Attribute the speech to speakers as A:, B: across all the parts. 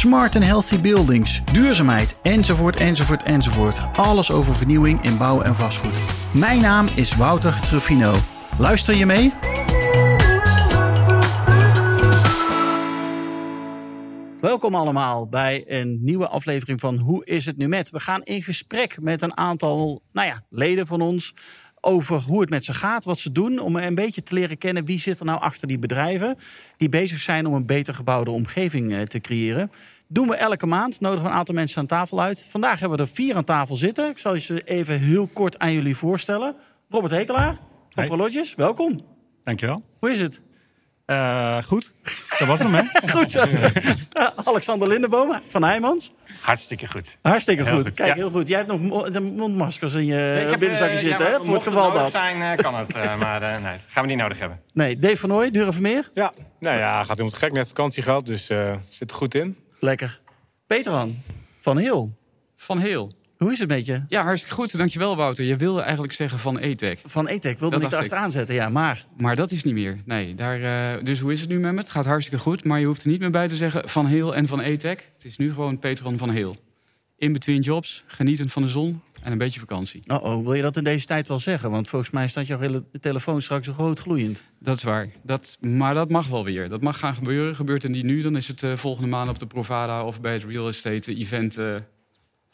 A: smart and healthy buildings, duurzaamheid, enzovoort, enzovoort, enzovoort. Alles over vernieuwing in bouw en vastgoed. Mijn naam is Wouter Truffino. Luister je mee? Welkom allemaal bij een nieuwe aflevering van Hoe is het nu met? We gaan in gesprek met een aantal nou ja, leden van ons over hoe het met ze gaat, wat ze doen, om een beetje te leren kennen wie zit er nou achter die bedrijven die bezig zijn om een beter gebouwde omgeving eh, te creëren. Doen we elke maand, nodigen we een aantal mensen aan tafel uit. Vandaag hebben we er vier aan tafel zitten. Ik zal ze even heel kort aan jullie voorstellen. Robert Hekelaar, Prologis, welkom.
B: Dankjewel.
A: Hoe is het?
B: Uh, goed, dat was hem, hè?
A: goed zo. Alexander Lindenboom van Heijmans.
C: Hartstikke goed.
A: Hartstikke goed. goed. Kijk, ja. heel goed. Jij hebt nog de mondmaskers in je binnenzakje uh, zitten, ja, hè? Voor het geval dat.
C: zijn uh, kan het, uh, maar nee, gaan we niet nodig hebben.
A: Nee, Dave van Ooy, meer?
D: Ja, nou ja, gaat helemaal gek. Net vakantie gehad, dus zit er goed in.
A: Lekker. Peter van Heel.
E: Van Heel.
A: Hoe is het met je?
E: Ja, hartstikke goed. Dankjewel, Wouter. Je wilde eigenlijk zeggen van ETEC.
A: Van ETEC wilde dat ik erachteraan zetten, ja, maar...
E: Maar dat is niet meer. Nee, daar, uh, dus hoe is het nu met me? Het gaat hartstikke goed, maar je hoeft er niet meer bij te zeggen van Heel en van ETEC. Het is nu gewoon Peter van Heel. In between jobs, genietend van de zon en een beetje vakantie.
A: Oh, oh, wil je dat in deze tijd wel zeggen? Want volgens mij staat jouw hele telefoon straks zo groot gloeiend.
E: Dat is waar. Dat, maar dat mag wel weer. Dat mag gaan gebeuren. Gebeurt het niet nu, dan is het uh, volgende maand op de Provada of bij het real estate event... Uh,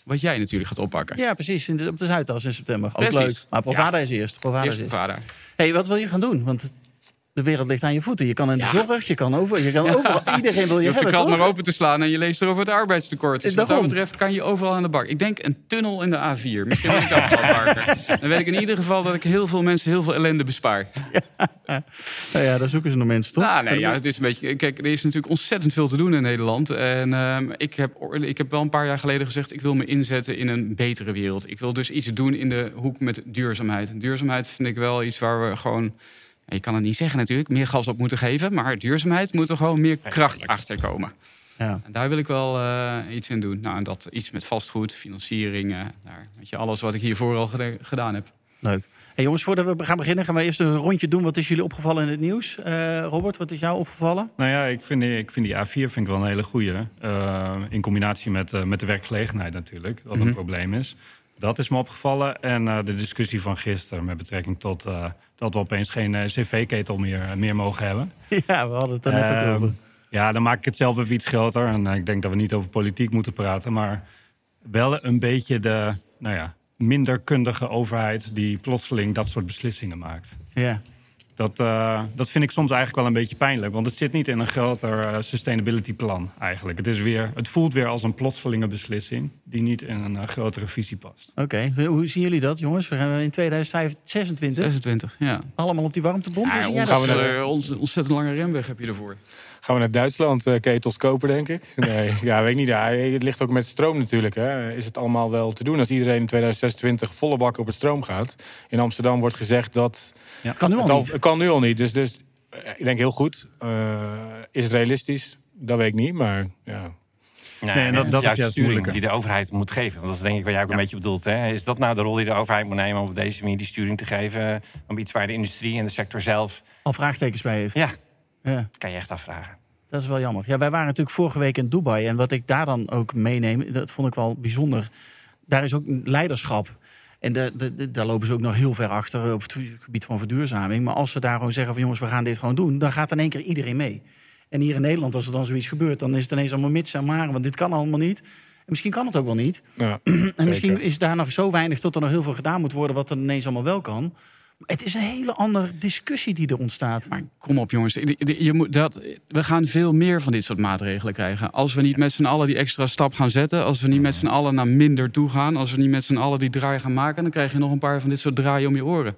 E: wat jij natuurlijk gaat oppakken.
A: Ja, precies. Op de Zuidas in september. Ook leuk. Maar Provada is eerst. Provada
E: eerst
A: is
E: eerst. Provada.
A: hey, wat wil je gaan doen? Want de wereld ligt aan je voeten. Je kan in de zorg, je kan over, je kan overal. Iedereen wil je,
E: je
A: hebben,
E: de krant maar open te slaan en je leest er over het arbeidstekort. Dus wat dat betreft kan je overal aan de bak. Ik denk een tunnel in de A4. Misschien ik afvalparker. Dan weet ik in ieder geval dat ik heel veel mensen heel veel ellende bespaar.
A: Ja, nou ja daar zoeken ze nog mensen, toch?
E: Nou, nee, ja, het is een beetje... Kijk, er is natuurlijk ontzettend veel te doen in Nederland. En uh, ik, heb, ik heb wel een paar jaar geleden gezegd... ik wil me inzetten in een betere wereld. Ik wil dus iets doen in de hoek met duurzaamheid. Duurzaamheid vind ik wel iets waar we gewoon je kan het niet zeggen natuurlijk, meer gas op moeten geven. Maar duurzaamheid moet er gewoon meer kracht achter komen. Ja. En daar wil ik wel uh, iets in doen. Nou, en dat iets met vastgoed, financiering, uh, daar, weet je, alles wat ik hiervoor al gedaan heb.
A: Leuk. Hey jongens, voordat we gaan beginnen, gaan we eerst een rondje doen. Wat is jullie opgevallen in het nieuws? Uh, Robert, wat is jou opgevallen?
B: Nou ja, ik vind, die, ik vind die A4 vind ik wel een hele goede. in combinatie met, met de werkgelegenheid natuurlijk, wat mm -hmm. een probleem is. Dat is me opgevallen. En de discussie van gisteren met betrekking tot dat we opeens geen eh, cv-ketel meer, eh, meer mogen hebben.
A: Ja, we hadden het er net ook ehm, over.
B: Ja, dan maak ik het zelf even iets groter. En eh, ik denk dat we niet over politiek moeten praten. Maar wel een beetje de nou ja, minder kundige overheid... die plotseling dat soort beslissingen maakt.
A: Ja.
B: Dat, uh, dat vind ik soms eigenlijk wel een beetje pijnlijk. Want het zit niet in een groter uh, sustainability plan eigenlijk. Het, is weer, het voelt weer als een plotselinge beslissing... die niet in een uh, grotere visie past.
A: Oké, okay. hoe zien jullie dat, jongens? We gaan in 2026.
E: 26, ja.
A: Allemaal op die warmtebom?
E: Ja, ja, gaan we naar, ontzettend lange remweg heb je ervoor.
D: Gaan we naar Duitsland ketels kopen, denk ik? Nee, ja, weet ik niet. Ja, het ligt ook met stroom natuurlijk. Hè. Is het allemaal wel te doen als iedereen in 2026 volle bak op het stroom gaat? In Amsterdam wordt gezegd dat
A: ja. Kan nu al niet.
D: Het kan nu al niet. Dus, dus ik denk heel goed. Uh, is het realistisch? Dat weet ik niet, maar ja.
C: Nee, nee dat, dat is juist de sturing die de overheid moet geven. Want dat is denk ik wat jij ook een beetje bedoelt. Hè? Is dat nou de rol die de overheid moet nemen om op deze manier die sturing te geven? Om iets waar de industrie en de sector zelf...
A: Al vraagtekens bij heeft.
C: Ja, ja. kan je echt afvragen.
A: Dat is wel jammer. Ja, wij waren natuurlijk vorige week in Dubai. En wat ik daar dan ook meeneem, dat vond ik wel bijzonder. Daar is ook leiderschap. En de, daar lopen ze ook nog heel ver achter op het gebied van verduurzaming. Maar als ze daar gewoon zeggen van jongens, we gaan dit gewoon doen, dan gaat in één keer iedereen mee. En hier in Nederland, als er dan zoiets gebeurt, dan is het ineens allemaal mits en maren, want dit kan allemaal niet. En misschien kan het ook wel niet. Ja, en misschien is daar nog zo weinig tot er nog heel veel gedaan moet worden, wat er ineens allemaal wel kan. Het is een hele andere discussie die er ontstaat.
E: Maar kom op, jongens. Je moet dat, we gaan veel meer van dit soort maatregelen krijgen. Als we niet met z'n allen die extra stap gaan zetten. Als we niet met z'n allen naar minder toe gaan. Als we niet met z'n allen die draai gaan maken. Dan krijg je nog een paar van dit soort draaien om je oren.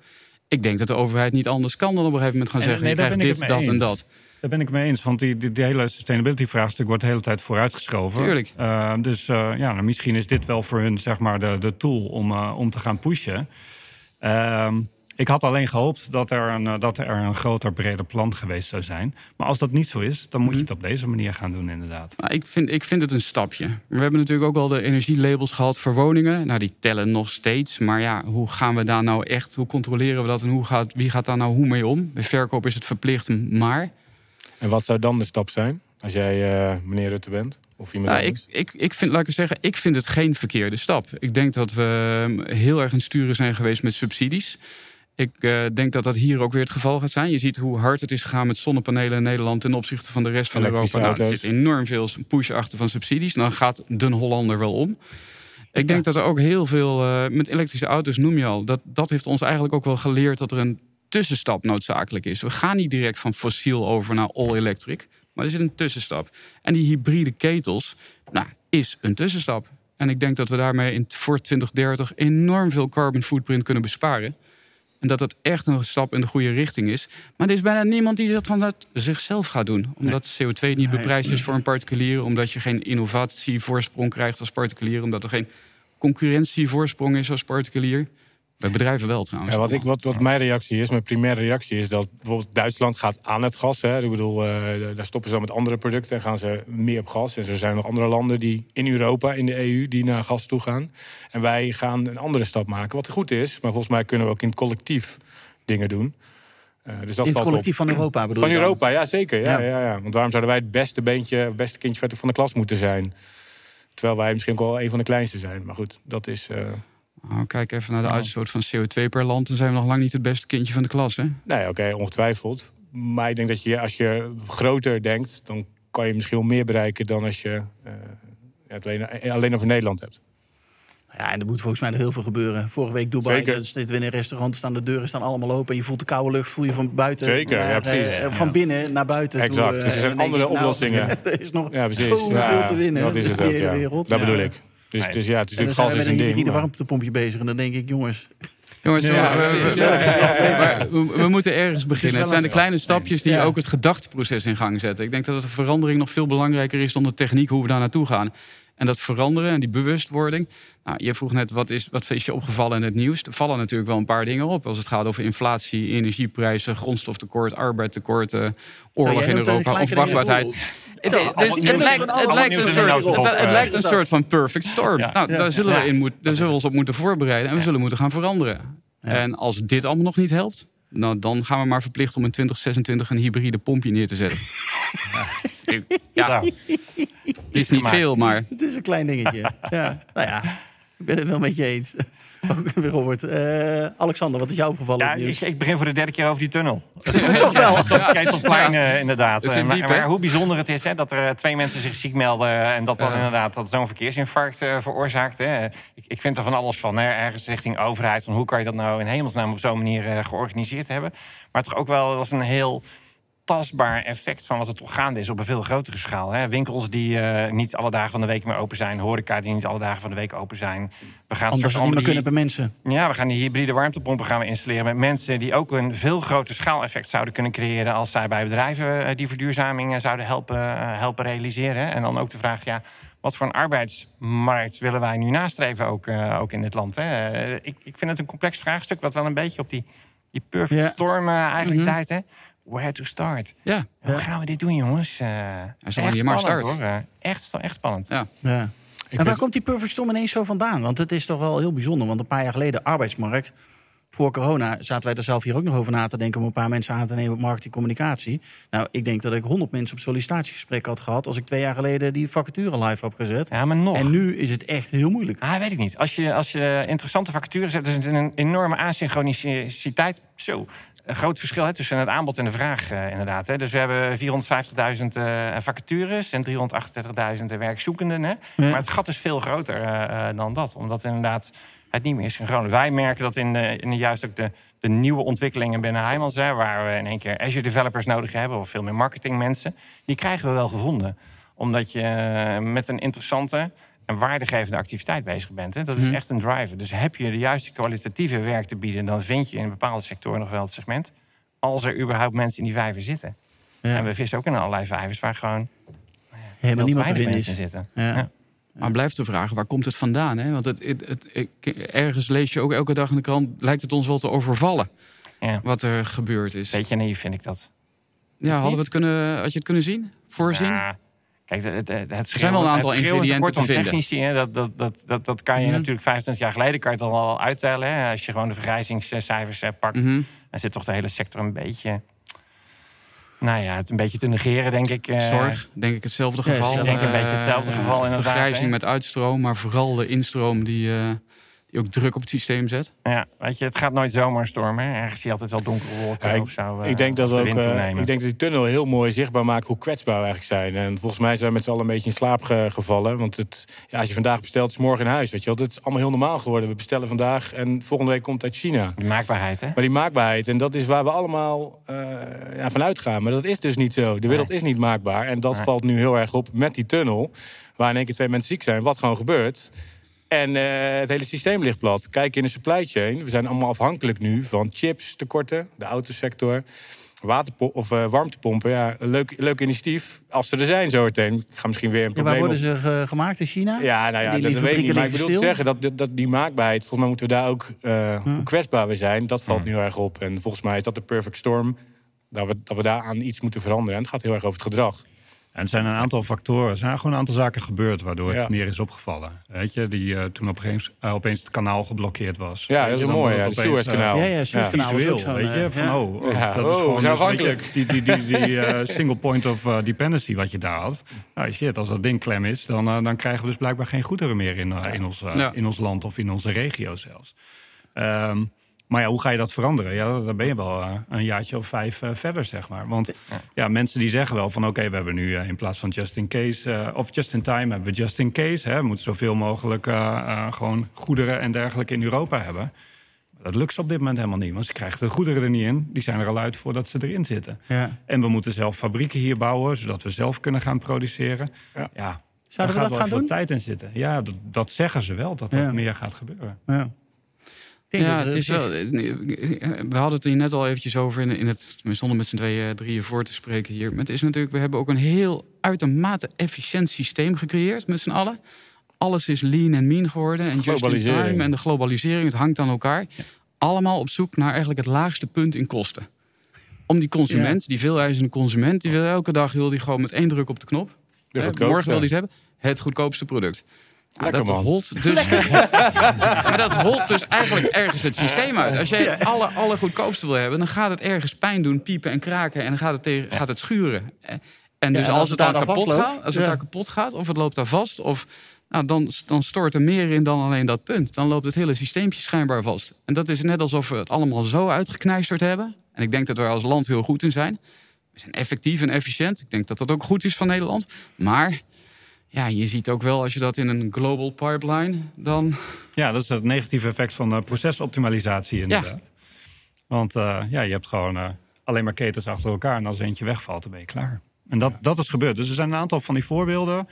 E: Ik denk dat de overheid niet anders kan dan op een gegeven moment gaan zeggen: nee, je krijgt dit, dat en dat.
B: Daar ben ik mee eens, want die, die, hele sustainability-vraagstuk wordt de hele tijd vooruitgeschoven.
E: Tuurlijk.
B: Uh, dus uh, ja, nou, misschien is dit wel voor hun zeg maar, de, de tool om, uh, om te gaan pushen. Ehm, ik had alleen gehoopt dat er, een, dat er een groter, breder plan geweest zou zijn. Maar als dat niet zo is, dan moet je het op deze manier gaan doen, inderdaad.
E: Nou, ik, vind, ik vind het een stapje. We hebben natuurlijk ook al de energielabels gehad voor woningen. Nou, die tellen nog steeds. Maar ja, hoe gaan we daar nou echt, hoe controleren we dat en hoe gaat, wie gaat daar nou hoe mee om? Bij verkoop is het verplicht, maar
D: en wat zou dan de stap zijn als jij uh, meneer Rutte bent? Of iemand
E: nou, ik, ik, ik vind, laat ik zeggen, ik vind het geen verkeerde stap. Ik denk dat we ehm, heel erg in sturen zijn geweest met subsidies. Ik uh, denk dat dat hier ook weer het geval gaat zijn. Je ziet hoe hard het is gegaan met zonnepanelen in Nederland ten opzichte van de rest van Europa. Nou, er zit enorm veel push achter van subsidies. Dan gaat de Hollander wel om. Ik denk dat er ook heel veel uh, met elektrische auto's noem je al. Dat, dat heeft ons eigenlijk ook wel geleerd dat er een tussenstap noodzakelijk is. We gaan niet direct van fossiel over naar all-electric, maar er zit een tussenstap. En die hybride ketels, nou, is een tussenstap. En ik denk dat we daarmee in, voor 2030 enorm veel carbon footprint kunnen besparen. En dat dat echt een stap in de goede richting is. Maar er is bijna niemand die dat van dat zichzelf gaat doen. Omdat CO2 niet beprijsd is voor een particulier. Omdat je geen innovatievoorsprong krijgt als particulier. Omdat er geen concurrentievoorsprong is als particulier. Bij bedrijven wel trouwens.
D: Ja, wat, ik, wat, wat mijn reactie is, mijn primaire reactie is dat bijvoorbeeld Duitsland gaat aan het gas. Hè. Ik bedoel, uh, daar stoppen ze dan met andere producten en gaan ze meer op gas. En er zijn nog andere landen die in Europa, in de EU, die naar gas toe gaan. En wij gaan een andere stap maken, wat goed is. Maar volgens mij kunnen we ook in het collectief dingen doen.
A: Uh, dus dat in het collectief van Europa bedoel
D: Van Europa, ja zeker. Ja, ja. Ja, Want waarom zouden wij het beste beentje, het beste kindje van de klas moeten zijn? Terwijl wij misschien ook wel een van de kleinste zijn. Maar goed, dat is... Uh...
E: Nou, kijk even naar de uitstoot van CO2 per land. Dan zijn we nog lang niet het beste kindje van de klas. Hè?
D: Nee, oké, ongetwijfeld. Maar ik denk dat je als je groter denkt, dan kan je misschien wel meer bereiken dan als je uh, het alleen, alleen over Nederland hebt.
A: Ja, en er moet volgens mij nog heel veel gebeuren. Vorige week Dubai, Zeker. dan zitten we in een restaurant, staan de deuren staan allemaal open. En je voelt de koude lucht, voel je van buiten.
D: Zeker,
A: naar,
D: ja, precies.
A: Uh, van binnen naar buiten.
D: Exact. Toe, uh, er zijn andere nou, oplossingen.
A: er is nog ja, zoveel ja, te winnen dat is het in de hele wereld.
D: Dat bedoel ik. Dus, dus ja, het is natuurlijk gas is een ding.
A: met een warmtepompje bezig. En dan denk ik, jongens...
E: Jongens, we, moeten ergens beginnen. Het zijn de kleine stapjes die ook het gedachteproces in gang zetten. Ik denk dat de verandering nog veel belangrijker is dan de techniek, hoe we daar naartoe gaan. En dat veranderen en die bewustwording. Nou, je vroeg net, wat is, wat is je opgevallen in het nieuws? Er vallen natuurlijk wel een paar dingen op. Als het gaat over inflatie, energieprijzen, grondstoftekort, arbeidtekort, oorlog in Europa, onwachtbaarheid. Het, lijkt, een soort, van perfect storm. Nou, daar zullen we, in moet, daar zullen we ons op moeten voorbereiden. En we zullen moeten gaan veranderen. En als dit allemaal nog niet helpt... Nou, dan gaan we maar verplicht om in 2026 een hybride pompje neer te zetten. ja. Het is niet veel, maar...
A: Het is een klein dingetje. Ja. Nou ja, ik ben het wel met je eens. Ook weer Robert. Uh, Alexander, wat is jou opgevallen?
C: Ja, ik, ik, begin voor de derde keer over die tunnel.
A: Toch wel.
C: Ketelplein, ja. uh, inderdaad. Uh, maar, maar, hoe bijzonder het is hè, dat er twee mensen zich ziek melden... en dat dan inderdaad dat zo'n verkeersinfarct veroorzaakt. Hè. Ik, ik, vind er van alles van. Hè. Ergens richting overheid. Van hoe kan je dat nou in hemelsnaam op zo'n manier georganiseerd hebben? Maar toch ook wel was een heel tastbaar effect van wat er toch gaande is op een veel grotere schaal. Hè? Winkels die uh, niet alle dagen van de week meer open zijn, horeca die niet alle dagen van de week open zijn.
A: We gaan niet meer kunnen bij mensen.
C: Ja, we gaan die hybride warmtepompen gaan we installeren met mensen die ook een veel groter schaaleffect zouden kunnen creëren als zij bij bedrijven uh, die verduurzaming zouden helpen, helpen realiseren. En dan ook de vraag, ja, wat voor een arbeidsmarkt willen wij nu nastreven ook, ook in dit land? Hè? ik, ik vind het een complex vraagstuk wat wel een beetje op die, die perfect storm eigenlijk mm -hmm. tijd. Hè? Where to start.
E: Ja.
C: Hoe gaan we dit doen, jongens? Uh, echt je maar start. Hoor. Uh, echt, echt spannend.
A: Ja. ja. En waar komt die Perfect Storm ineens zo vandaan? Want het is toch wel heel bijzonder. Want een paar jaar geleden, arbeidsmarkt. Voor corona zaten wij er zelf hier ook nog over na te denken... om een paar mensen aan te nemen op marketing communicatie. Nou, ik denk dat ik honderd mensen op sollicitatiegesprek had gehad... als ik twee jaar geleden die vacature live heb gezet.
C: Ja, maar nog.
A: En nu is het echt heel moeilijk.
C: Ah, weet ik niet. Als je, als je interessante vacatures hebt... is het een enorme asynchroniciteit. Zo een groot verschil hè, tussen het aanbod en de vraag, uh, inderdaad. Hè. Dus we hebben 450.000 uh, eh, vacatures en 338.000 werkzoekenden. Hè. Maar het gat is veel groter uh, dan dat, omdat inderdaad het niet meer is synchroon. Wij merken dat in, de, in de, juist ook de, de nieuwe ontwikkelingen binnen Heijmans... Hè, waar we in één keer Azure developers nodig hebben... of veel meer marketingmensen, die krijgen we wel gevonden. Omdat je met een interessante een waardegevende activiteit bezig bent. Hè? Dat is mhm. echt een driver. Dus heb je de juiste kwalitatieve werk te bieden, dan vind je in bepaalde sectoren nog wel het segment. Als er überhaupt mensen in die vijver zitten.
A: Ja.
C: En we vissen ook in allerlei vijvers waar gewoon
A: Helemaal
C: veel te
A: niemand
C: mensen
A: is.
C: zitten.
A: Ja.
E: Maar blijft de vraag, waar komt het vandaan? Hè? Want het, het, ergens lees je ook elke dag in de krant... lijkt het ons wel te overvallen
C: Ja.
E: wat er gebeurd is.
C: Beetje naïef vind ik dat.
E: Ja, hadden we het kunnen, had je het kunnen zien? Voorzien?
C: Kijk, het, het, het, het
E: zijn wel een aantal ingrediënten te vinden.
C: technici, hè, dat, dat, dat, dat, dat kan je
E: Mhm.
C: natuurlijk 25 jaar geleden kan je het al uittellen. Hè, als je gewoon de vergrijzingscijfers eh, pakt.
E: Mhm.
C: Dan zit toch de hele sector een beetje... Nou ja, het een beetje te negeren, denk ik. eh.
E: Zorg, denk ik hetzelfde
A: Ja,
E: geval.
A: ik denk
C: een beetje hetzelfde
E: Eh,
C: geval inderdaad,
E: Vergrijzing met uitstroom, maar vooral de instroom die, eh, die ook druk op het systeem zet.
C: Ja, weet je, het gaat nooit zomaar stormen. Ergens zie je altijd wel donkere wolken
D: Ja, ik-
C: of zo. eh,
D: ik denk dat
C: de
D: ook, eh,
C: toenemen.
D: ik denk dat die tunnel heel mooi zichtbaar maakt hoe kwetsbaar we eigenlijk zijn. En volgens mij zijn we met z'n allen een beetje in slaap ge- gevallen. Want het, ja, als je vandaag bestelt, is het morgen in huis. Weet je wel? Dat is allemaal heel normaal geworden. We bestellen vandaag en volgende week komt het uit China.
C: Die maakbaarheid, hè?
D: Maar die maakbaarheid, en dat is waar we allemaal eh ja, van uitgaan. Maar dat is dus niet zo. De wereld is niet maakbaar. En dat
C: Nee.
D: valt nu heel erg op met die tunnel. Waar in één keer twee mensen ziek zijn. Wat gewoon gebeurt. En eh, het hele systeem ligt plat. Kijk in de supply chain. We zijn allemaal afhankelijk nu van chips tekorten. De autosector. Waterpo of eh, warmtepompen. Ja, een leuk, leuk initiatief. Als ze er zijn zo meteen. Ik ga misschien weer een
A: Ja,
D: probleem
A: waar worden
D: op-
A: ze ge- gemaakt in China?
D: ja, nou ja,
A: Die-
D: dat,
A: die
D: dat weet ik niet. Maar ik bedoel te zeggen dat, die maakbaarheid, volgens mij moeten we daar ook eh, hoe kwetsbaar we zijn. Dat valt nu heel erg op. En volgens mij is dat de perfect storm. Dat we, dat we daaraan iets moeten veranderen. En het gaat heel erg over het gedrag.
B: En er zijn een aantal factoren, er zijn gewoon een aantal zaken gebeurd waardoor het
D: Ja.
B: meer is opgevallen. Weet je, die eh, toen opeens, eh, opeens het kanaal geblokkeerd was.
D: Ja,
B: Weet
D: dat
B: je,
D: is mooi. Ja,
B: het
D: het
B: eh,
D: Suezkanaal.
A: Ja, Suezkanaal was ook zo'n,
B: weet je,
A: eh,
B: van oh, oh,
D: Ja,
B: dat
D: oh,
B: is
D: we
B: gewoon dus, die, die, die, die single point of dependency wat je daar had. Nou shit, als dat ding klem is, dan, dan krijgen we dus blijkbaar geen goederen meer in, in, ons,
E: Ja.
B: in ons land of in onze regio zelfs. Ehm, maar ja, hoe ga je dat veranderen? Ja, dan ben je wel eh, een jaartje of vijf eh, verder, zeg maar. Want ja, mensen die zeggen wel van... oké, we hebben nu eh, in plaats van just in case... of just in time hebben we just in case. Hè. We moeten zoveel mogelijk eh, eh, gewoon goederen en dergelijke in Europa hebben. Dat lukt ze op dit moment helemaal niet. Want ze krijgen de goederen er niet in. Die zijn er al uit voordat ze erin zitten.
A: Ja.
B: En we moeten zelf fabrieken hier bouwen... zodat we zelf kunnen gaan produceren.
D: Ja.
B: Ja, daar
A: Zouden we
B: gaat
A: dat
B: wel
A: gaan
B: veel
A: doen?
B: tijd in zitten. Ja, dat, dat zeggen ze wel, dat dat
A: Ja.
B: meer gaat gebeuren.
A: Ja. Denk
E: Ja,
A: dat
E: het is wel, we hadden het hier net al eventjes over in, in het. We stonden met z'n tweeën, drieën voor te spreken hier. Maar het is natuurlijk, we hebben ook een heel uitermate efficiënt systeem gecreëerd met z'n allen. Alles is lean en mean geworden. En just in
D: Globalisering.
E: time en de globalisering, het hangt aan elkaar. Allemaal op zoek naar eigenlijk het laagste punt in kosten. Om die consument, die veeleisende consument, die wil elke dag wil die gewoon met één druk op de knop.
D: De
E: hè,
D: goedkoopste.
E: morgen wil die het hebben. Het goedkoopste product.
D: Lekker,
E: dat
D: man.
E: holt dus. maar dat holt dus eigenlijk ergens het systeem uit. Als jij alle, alle goedkoopste wil hebben, dan gaat het ergens pijn doen, piepen en kraken. En dan gaat het, tegen, gaat het schuren. Eh, En dus
A: en
E: als,
A: als
E: het
A: daar
E: kapot gaat, als het daar kapot gaat, of het loopt daar vast, of nou, dan, dan stort er meer in dan alleen dat punt. Dan loopt het hele systeempje schijnbaar vast. En dat is net alsof we het allemaal zo uitgekneisterd hebben. En ik denk dat we er als land heel goed in zijn. We zijn effectief en efficiënt. Ik denk dat dat ook goed is van Nederland. Maar ja, je ziet ook wel als je dat in een global pipeline, dan
B: Ja, dat is het negatieve effect van eh, procesoptimalisatie inderdaad. Want eh, ja, je hebt gewoon eh, alleen maar ketens achter elkaar... en als eentje wegvalt, dan ben je klaar. En dat, dat is gebeurd. Dus er zijn een aantal van die voorbeelden...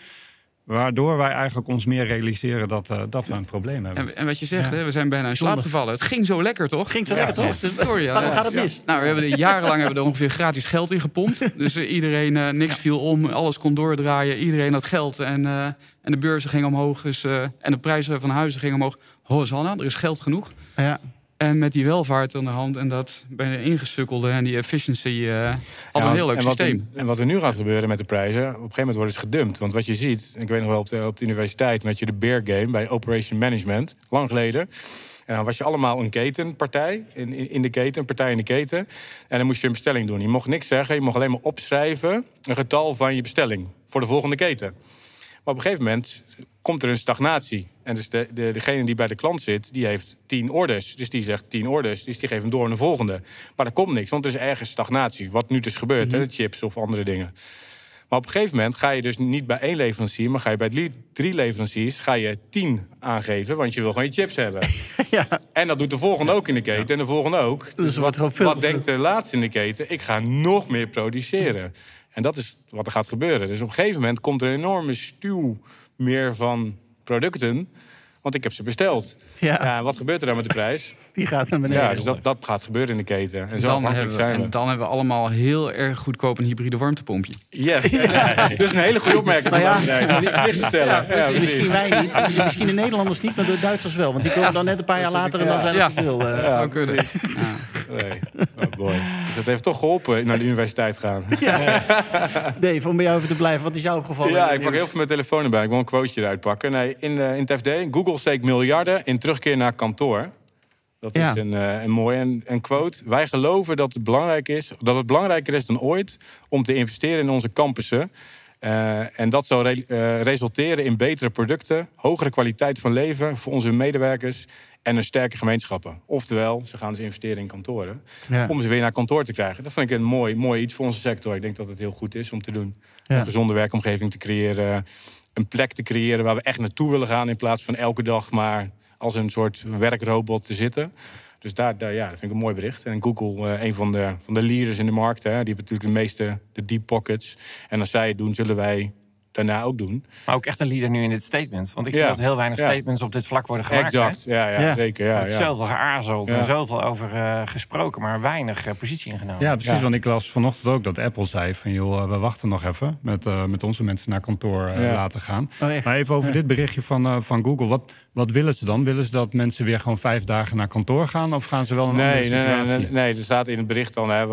B: waardoor wij eigenlijk ons meer realiseren dat, eh, dat we een probleem hebben.
E: En, en wat je zegt, hè, we zijn bijna in slaap gevallen. Het ging zo lekker, toch?
A: Ging zo lekker, toch?
E: Ja,
A: Dus
E: Victoria,
A: waarom
E: ja.
A: gaat het mis?
E: Nou, we hebben er jarenlang hebben we er ongeveer gratis geld in gepompt. Dus eh, iedereen, eh, niks viel om, alles kon doordraaien. Iedereen had geld en, eh, en de beurzen gingen omhoog. Dus, eh, en de prijzen van huizen gingen omhoog. Hosanna, er is geld genoeg.
A: Ja.
E: En met die welvaart aan de hand en dat bijna ingesukkelde en die efficiency eh we
D: Ja,
E: een heel leuk
D: en wat er-
E: systeem.
D: en wat er nu gaat gebeuren met de prijzen, op een gegeven moment worden ze gedumpt. Want wat je ziet, ik weet nog wel op de, op de universiteit, met je de Bear Game bij Operation Management, lang geleden. En dan was je allemaal een ketenpartij, in, in, in de keten, een partij in de keten. En dan moest je een bestelling doen. Je mocht niks zeggen, je mocht alleen maar opschrijven een getal van je bestelling voor de volgende keten. Maar op een gegeven moment komt er een stagnatie. En dus de, de, degene die bij de klant zit, die heeft tien orders. Dus die zegt tien orders, dus die geeft hem door aan de volgende. Maar er komt niks, want er is ergens stagnatie. Wat nu dus gebeurt, hè, de chips of andere dingen. Maar op een gegeven moment ga je dus niet bij één leverancier... maar ga je bij drie, leveranciers ga je tien aangeven... want je wil gewoon je chips hebben.
A: Ja.
D: En dat doet de volgende ook in de keten en de volgende ook.
A: Dus veel
D: wat
A: te
D: denkt de laatste in de keten? Ik ga nog meer produceren. En dat is wat er gaat gebeuren. Dus op een gegeven moment komt er een enorme stuw meer van producten... want ik heb ze besteld.
A: Ja.
D: Wat gebeurt er dan met de prijs?
A: Die gaat naar beneden.
D: Ja, dus dat, dat gaat gebeuren in de keten. En zo
E: Dan hebben, we,
D: zijn we.
E: en dan hebben we allemaal heel erg goedkoop een hybride warmtepompje.
D: Yes. dus een hele goede opmerking.
A: Nou ja.
D: Ja.
A: Misschien wij niet, misschien de Nederlanders niet, maar de Duitsers wel. Want die komen dan net een paar jaar later en dan zijn er
E: Ja.
A: te veel. eh.
E: Dat zou kunnen.
D: Nee. Oh boy. Dat heeft toch geholpen naar de universiteit gaan.
A: Dave, om bij jou even te blijven, wat is jou opgevallen?
D: Ja, ik pak heel veel mijn telefoon erbij. Ik wil een quoteje eruit pakken. Nee, in, eh, in het FD, Google steekt miljarden in terugkeer naar kantoor. Dat
A: Ja.
D: is een, eh, een mooie een, een quote. Wij geloven dat het, belangrijk is, dat het belangrijker is dan ooit... om te investeren in onze campussen. Eh, en dat zal re- eh, resulteren in betere producten... hogere kwaliteit van leven voor onze medewerkers... en een sterke gemeenschappen. Oftewel, ze gaan dus investeren in kantoren...
A: Ja.
D: om ze weer naar kantoor te krijgen. Dat vind ik een mooi, mooi iets voor onze sector. Ik denk dat het heel goed is om te doen.
A: Ja.
D: Een gezonde werkomgeving te creëren. Een plek te creëren waar we echt naartoe willen gaan... in plaats van elke dag maar als een soort werkrobot te zitten. Dus daar, daar, ja, dat vind ik een mooi bericht. En Google, eh, een van de, van de leaders in de markt... Hè, die hebben natuurlijk de meeste de deep pockets. En als zij het doen, zullen wij daarna ook doen.
C: Maar ook echt een leader nu in dit statement. Want ik
D: Ja.
C: zie dat heel weinig
D: Ja.
C: statements op dit vlak worden gemaakt.
D: exact, ja, ja,
A: Ja.
D: zeker.
C: Er
D: Ja,
C: wordt
D: ja.
C: zoveel geaarzeld
D: Ja.
C: en zoveel over eh, gesproken, maar weinig eh, positie ingenomen.
B: Ja, precies.
D: Ja.
B: Want ik las vanochtend ook dat Apple zei van... joh, eh, we wachten nog even met, met onze mensen naar kantoor eh,
D: Ja.
B: laten gaan.
A: Oh?
B: Maar even over
A: Ja.
B: dit berichtje van, eh, van Google. Wat, wat willen ze dan? Willen ze dat mensen weer gewoon vijf dagen naar kantoor gaan? Of gaan ze wel een
D: Nee,
B: andere
D: nee, nee,
B: situatie?
D: nee, nee, er staat in het bericht dan hè,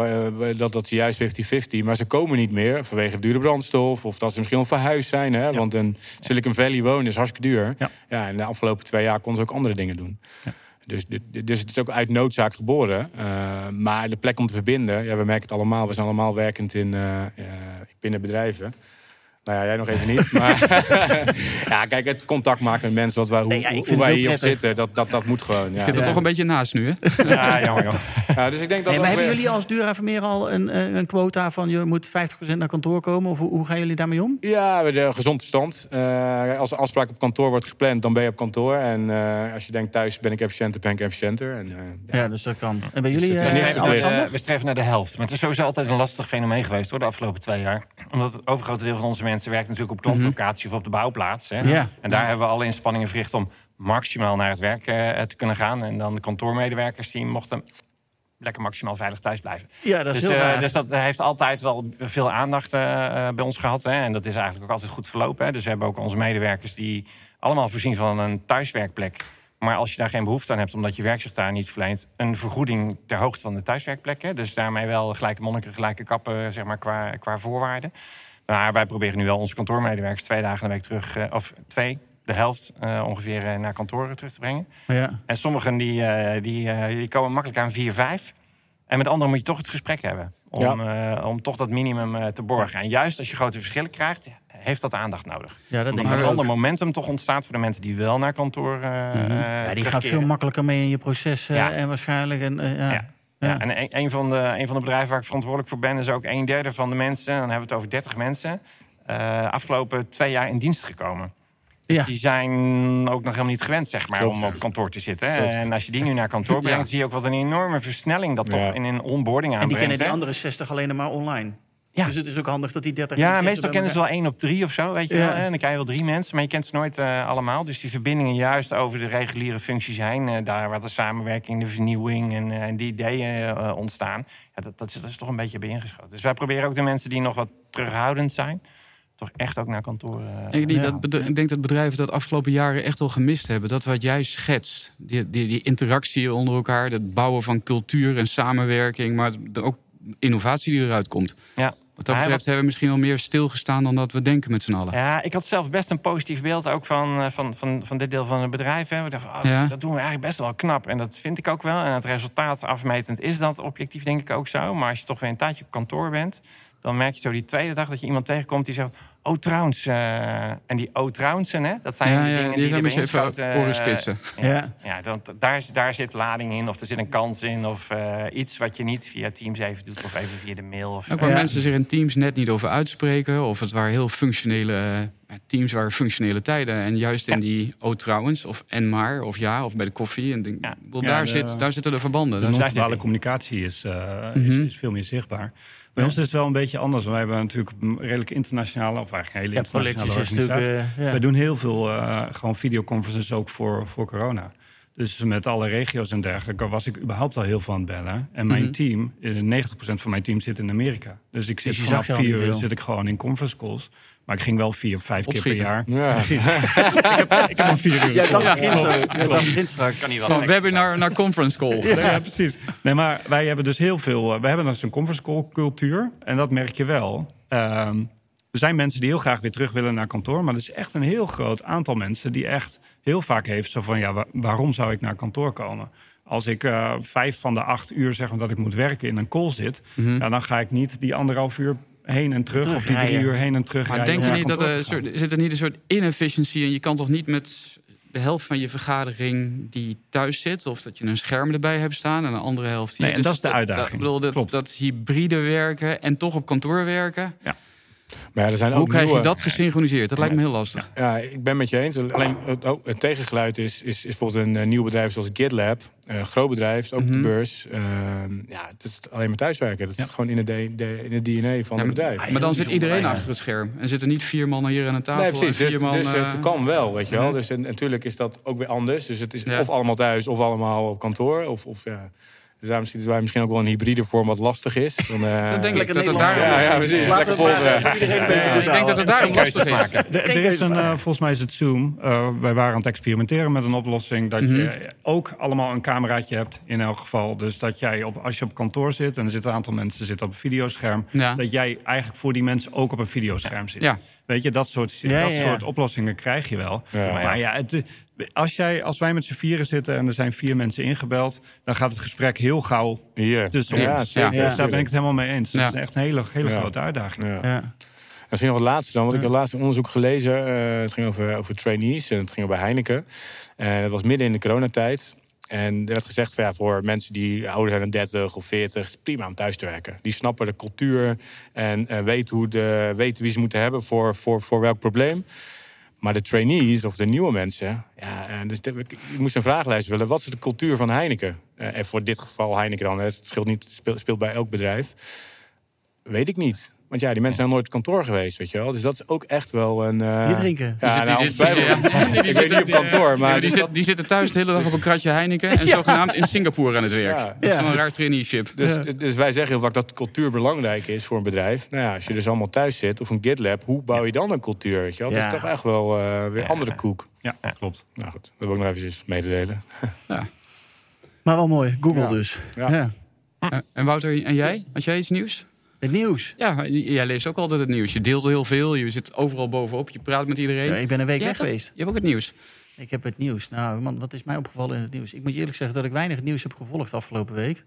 D: dat dat is juist 50-50. Maar ze komen niet meer vanwege dure brandstof... of dat ze misschien al zijn. Hè, Want een Silicon Valley wonen is hartstikke duur.
B: Ja.
D: En de afgelopen twee jaar konden ze ook andere dingen doen. Dus, dus het is ook uit noodzaak geboren. Eh, maar de plek om te verbinden... Ja, we merken het allemaal. We zijn allemaal werkend in, eh, eh, binnen bedrijven. Nou ja, jij nog even niet. Maar ja, kijk, het contact maken met mensen... Wat wij, hoe,
A: Nee, ja,
D: wij
A: het
D: hier op zitten, dat, dat, dat moet gewoon.
E: Ik
D: Ja.
E: zit er
A: Ja.
E: toch een beetje naast nu, hè?
C: Ja, jammer joh.
D: Ja, dus ik denk dat
A: maar
D: dat
A: hebben jullie als Dura Vermeer al een, eh, een quota van je moet 50% naar kantoor komen? Of hoe, hoe gaan jullie daarmee om?
D: Ja, we de gezond verstand. Eh, als de afspraak op kantoor wordt gepland, dan ben je op kantoor. En eh, als je denkt thuis ben ik efficiënter, ben ik efficiënter. En, eh,
A: Ja, dus dat kan. En bij jullie,
D: Dus
C: We eh, we streven naar de helft. Maar het is sowieso altijd een lastig fenomeen geweest hoor, de afgelopen twee jaar. Omdat het overgrote deel van onze mensen werkt natuurlijk op klantlocatie of op de bouwplaats. Hè.
A: Ja.
C: En daar hebben we alle inspanningen verricht om maximaal naar het werk eh, te kunnen gaan. En dan de kantoormedewerkers die mochten lekker maximaal veilig thuis blijven.
A: Ja, dat is
C: dus,
A: heel raar.
C: dus dat heeft altijd wel veel aandacht eh, bij ons gehad. Hè. En dat is eigenlijk ook altijd goed verlopen. Hè. Dus we hebben ook onze medewerkers die allemaal voorzien van een thuiswerkplek. Maar als je daar geen behoefte aan hebt, omdat je werk zich daar niet verleent, een vergoeding ter hoogte van de thuiswerkplek. Hè. Dus daarmee wel gelijke monniken, gelijke kappen, zeg maar, qua, qua voorwaarden. Maar wij proberen nu wel onze kantoormedewerkers twee dagen de week terug, eh, of twee, de helft eh, ongeveer eh, naar kantoor terug te brengen.
A: Ja.
C: En sommigen die, die, die komen makkelijk aan 4, 5. En met anderen moet je toch het gesprek hebben. Om, om toch dat minimum te borgen. En juist als je grote verschillen krijgt, heeft dat aandacht nodig.
A: ja, dat denk
C: Omdat er een ander momentum toch ontstaat voor de mensen die wel naar kantoor eh
A: Ja, die gaan veel makkelijker mee in je proces
C: Ja.
A: en waarschijnlijk. En, ja.
C: Ja. En een, een van de, een van de bedrijven waar ik verantwoordelijk voor ben... is ook een derde van de mensen, dan hebben we het over 30 mensen... eh, afgelopen twee jaar in dienst gekomen.
A: Ja.
C: Die zijn ook nog helemaal niet gewend, zeg maar,
D: Klopt.
C: om op kantoor te zitten.
D: Klopt.
C: En als je die nu naar kantoor brengt,
E: Ja.
C: zie je ook wat een enorme versnelling dat toch in een onboarding
A: En die
C: aanbrengt.
A: kennen die andere 60 alleen maar online.
C: Ja.
A: Dus het is ook handig dat die 30
C: Ja, meestal kennen ze wel één op drie of zo, weet je
A: Ja.
C: wel. hè? En dan krijg je wel drie mensen, maar je kent ze nooit eh, allemaal. Dus die verbindingen juist over de reguliere functies heen... eh, daar waar de samenwerking, de vernieuwing en, eh, en die ideeën ontstaan... Ja, dat, dat, is, dat is toch een beetje bij ingeschoten. Dus wij proberen ook de mensen die nog wat terughoudend zijn... toch echt ook naar kantoor eh,
E: Ik, denk
A: Ja.
E: dat, ik denk dat bedrijven dat afgelopen jaren echt wel gemist hebben. Dat wat jij schetst, die, die, die interactie onder elkaar, het bouwen van cultuur en samenwerking, maar de, ook innovatie die eruit komt.
C: Ja.
E: Wat dat
C: Ja,
E: betreft hebben we misschien wel meer stilgestaan dan dat we denken met z'n allen.
C: Ja, ik had zelf best een positief beeld ook van, eh, van, van, van dit deel van het bedrijf. Hè. We dachten, oh,
E: Ja.
C: dat doen we eigenlijk best wel knap. En dat vind ik ook wel. En het resultaat afmetend is dat objectief denk ik ook zo. Maar als je toch weer een tijdje op kantoor bent... dan merk je zo die tweede dag dat je iemand tegenkomt die zegt... oh trouwens, eh, en die oh trouwensen, hè, dat zijn
E: Ja,
C: de
E: ja,
C: dingen
E: die
C: die,
E: zijn
C: erbij inschoten,
E: oren
C: eh,
E: spitsen.
A: Ja.
C: Ja, dat, daar, is- daar zit lading in, of er zit een kans in... of eh, iets wat je niet via Teams even doet, of even via de mail. Of,
E: Ook waar
A: Ja.
E: mensen zich in teams net niet over uitspreken, of het waar heel functionele ja, teams waren functionele tijden. En juist in die oh trouwens, of en maar, of ja, of bij de koffie. En denk,
C: Ja.
E: wel,
B: Ja,
E: daar,
B: de-
E: zit, daar zitten de verbanden.
B: De
E: zit-
B: communicatie is, eh, is,
E: Mhm.
B: is veel meer zichtbaar. Bij ons is het wel een beetje anders. Wij hebben natuurlijk redelijk internationale, of eigenlijk hele internationale organisatie.
A: eh.
B: Wij doen heel veel eh, gewoon videoconferences ook voor, voor corona. Dus met alle regio's en dergelijke was ik überhaupt al heel aan het bellen. En mijn
E: Mhm.
B: team, eh, 90% van mijn team zit in Amerika. Dus ik zit
A: Dus
B: vanaf vier uur zit ik gewoon in conference calls. Maar ik ging wel vier, vijf keer per jaar.
D: Ja.
B: Ik heb al vier uur.
A: Ja, dat
B: Ja.
A: begint zo. Ja, dat begint straks.
C: Kan niet wel
E: Van
C: extra.
E: webinar naar conference call.
B: Ja, ja, precies. Nee, maar wij hebben dus heel veel. eh, We hebben dus een conference call cultuur. En dat merk je wel. Ehm, er zijn mensen die heel graag weer terug willen naar kantoor. Maar er is echt een heel groot aantal mensen die echt heel vaak heeft zo van: ja, wa- waarom zou ik naar kantoor komen? Als ik eh, vijf van de acht uur zeg maar, dat ik moet werken in een call zit, ja, dan ga ik niet die anderhalf uur heen en terug, of die drie uur heen en terug.
E: Maar denk je niet dat er, soort, zit er niet een soort inefficiency in? Je kan toch niet met de helft van je vergadering die thuis zit... of dat je een scherm erbij hebt staan en een andere helft hier.
B: Nee, en dat is de uitdaging.
E: Dat, ik bedoel, dat,
B: Klopt.
E: dat hybride werken en toch op kantoor werken...
D: Maar ja, er zijn
E: Hoe
D: ook
E: krijg je dat gesynchroniseerd? Dat lijkt me heel lastig.
D: Ja, ik ben met je eens. Alleen het, oh, het tegengeluid is, is, is bijvoorbeeld een eh, nieuw bedrijf zoals GitLab. Eh, Een groot bedrijf, ook op
E: Mhm.
D: de beurs. Ehm, ja, dat is alleen maar thuiswerken. Dat
B: Ja.
D: is gewoon in het, de, de- in het DNA van
E: Ja,
D: het bedrijf.
E: Maar dan zit iedereen achter het scherm. En zitten niet vier man hier aan een tafel
D: Nee, precies.
E: en
D: Dus,
E: man...
D: dus
E: eh,
D: het kan wel, weet je wel.
E: Mhm.
D: Dus en, natuurlijk is dat ook weer anders. Dus het is
E: Ja.
D: of allemaal thuis of allemaal op kantoor. Of, of ja. Dus daarom zien wij misschien ook wel een hybride vorm wat lastig is. Dan, eh,
E: Dan denk ik dat het daar...
D: Ja, ja, precies.
A: Laten
D: Lekker
A: we het maar
D: polsen.
A: voor iedereen een beetje
D: Ja,
A: goed
E: Ik denk dat het daarom lastig is.
B: Er, is een, eh, volgens mij is het Zoom. Eh, wij waren aan het experimenteren met een oplossing dat
E: Mhm.
B: je ook allemaal een cameraatje hebt in elk geval. Dus dat jij op, als je op kantoor zit en er zitten een aantal mensen zitten op een videoscherm,
E: Ja.
B: dat jij eigenlijk voor die mensen ook op een videoscherm zit.
E: Ja.
B: Weet je, dat soort,
A: Ja,
B: dat soort oplossingen krijg je wel.
D: Ja.
B: Maar ja, het, als, jij, als wij met z'n vieren zitten en er zijn vier mensen ingebeld, dan gaat het gesprek heel gauw
D: Hier.
B: tussen
D: ja,
B: ons.
D: zeker.
A: Ja.
B: Dus daar ben ik het helemaal mee eens.
E: Ja.
B: Dat is echt een hele, hele
D: Ja.
B: grote uitdaging.
D: Ja.
A: Ja.
D: Misschien nog het laatste dan, want ik had laatst een onderzoek gelezen. eh, het ging over, over trainees en het ging over Heineken. En dat was midden in de coronatijd. En er werd gezegd van ja, voor mensen die ouder zijn dan 30 of 40, is het prima om thuis te werken. Die snappen de cultuur en eh, weten, hoe de, weten wie ze moeten hebben voor, voor, voor welk probleem. Maar de trainees of de nieuwe mensen, ja, en dus ik, moest een vragenlijst willen. Wat is de cultuur van Heineken? Eh, en voor dit geval Heineken dan, het scheelt niet, speelt bij elk bedrijf. Weet ik niet. Want ja, die mensen zijn nooit op kantoor geweest, weet je wel. Dus dat is ook echt wel een... eh,
A: Hier drinken.
D: Ja,
E: Die
D: nou,
E: zit- die
D: ons
E: zit-
D: Bijbel-
E: ja. Die
D: Ik weet
E: zitten-
D: niet op kantoor,
E: Ja,
D: maar...
E: die,
D: dus
E: zit, die zitten thuis de hele dag op een kratje Heineken... en zogenaamd in Singapore aan het werk.
D: Ja.
E: Dat is
A: Ja.
E: wel een raar traineeship.
D: Dus, dus wij zeggen heel vaak dat cultuur belangrijk is voor een bedrijf. Nou ja, als je dus allemaal thuis zit of een GitLab, hoe bouw je dan een cultuur? Weet je wel? Dat
A: Ja.
D: is toch echt wel eh, weer
C: Ja.
D: andere koek.
B: Ja, klopt.
D: Nou goed, dat wil ik nog eventjes mededelen.
A: Maar wel mooi. Google
D: Ja.
A: dus.
D: Ja.
A: Ja.
E: Eh, En Wouter, en jij? Had jij iets nieuws?
A: Het nieuws.
E: Ja, jij leest ook altijd het nieuws. Je deelt heel veel, je zit overal bovenop, je praat met iedereen.
A: Ja, ik ben een week
E: Jij
A: weg
E: ook-
A: geweest.
E: Je hebt ook het nieuws.
A: Ik heb het nieuws. Nou, man, wat is mij opgevallen in het nieuws? Ik moet je eerlijk zeggen dat ik weinig nieuws heb gevolgd afgelopen week.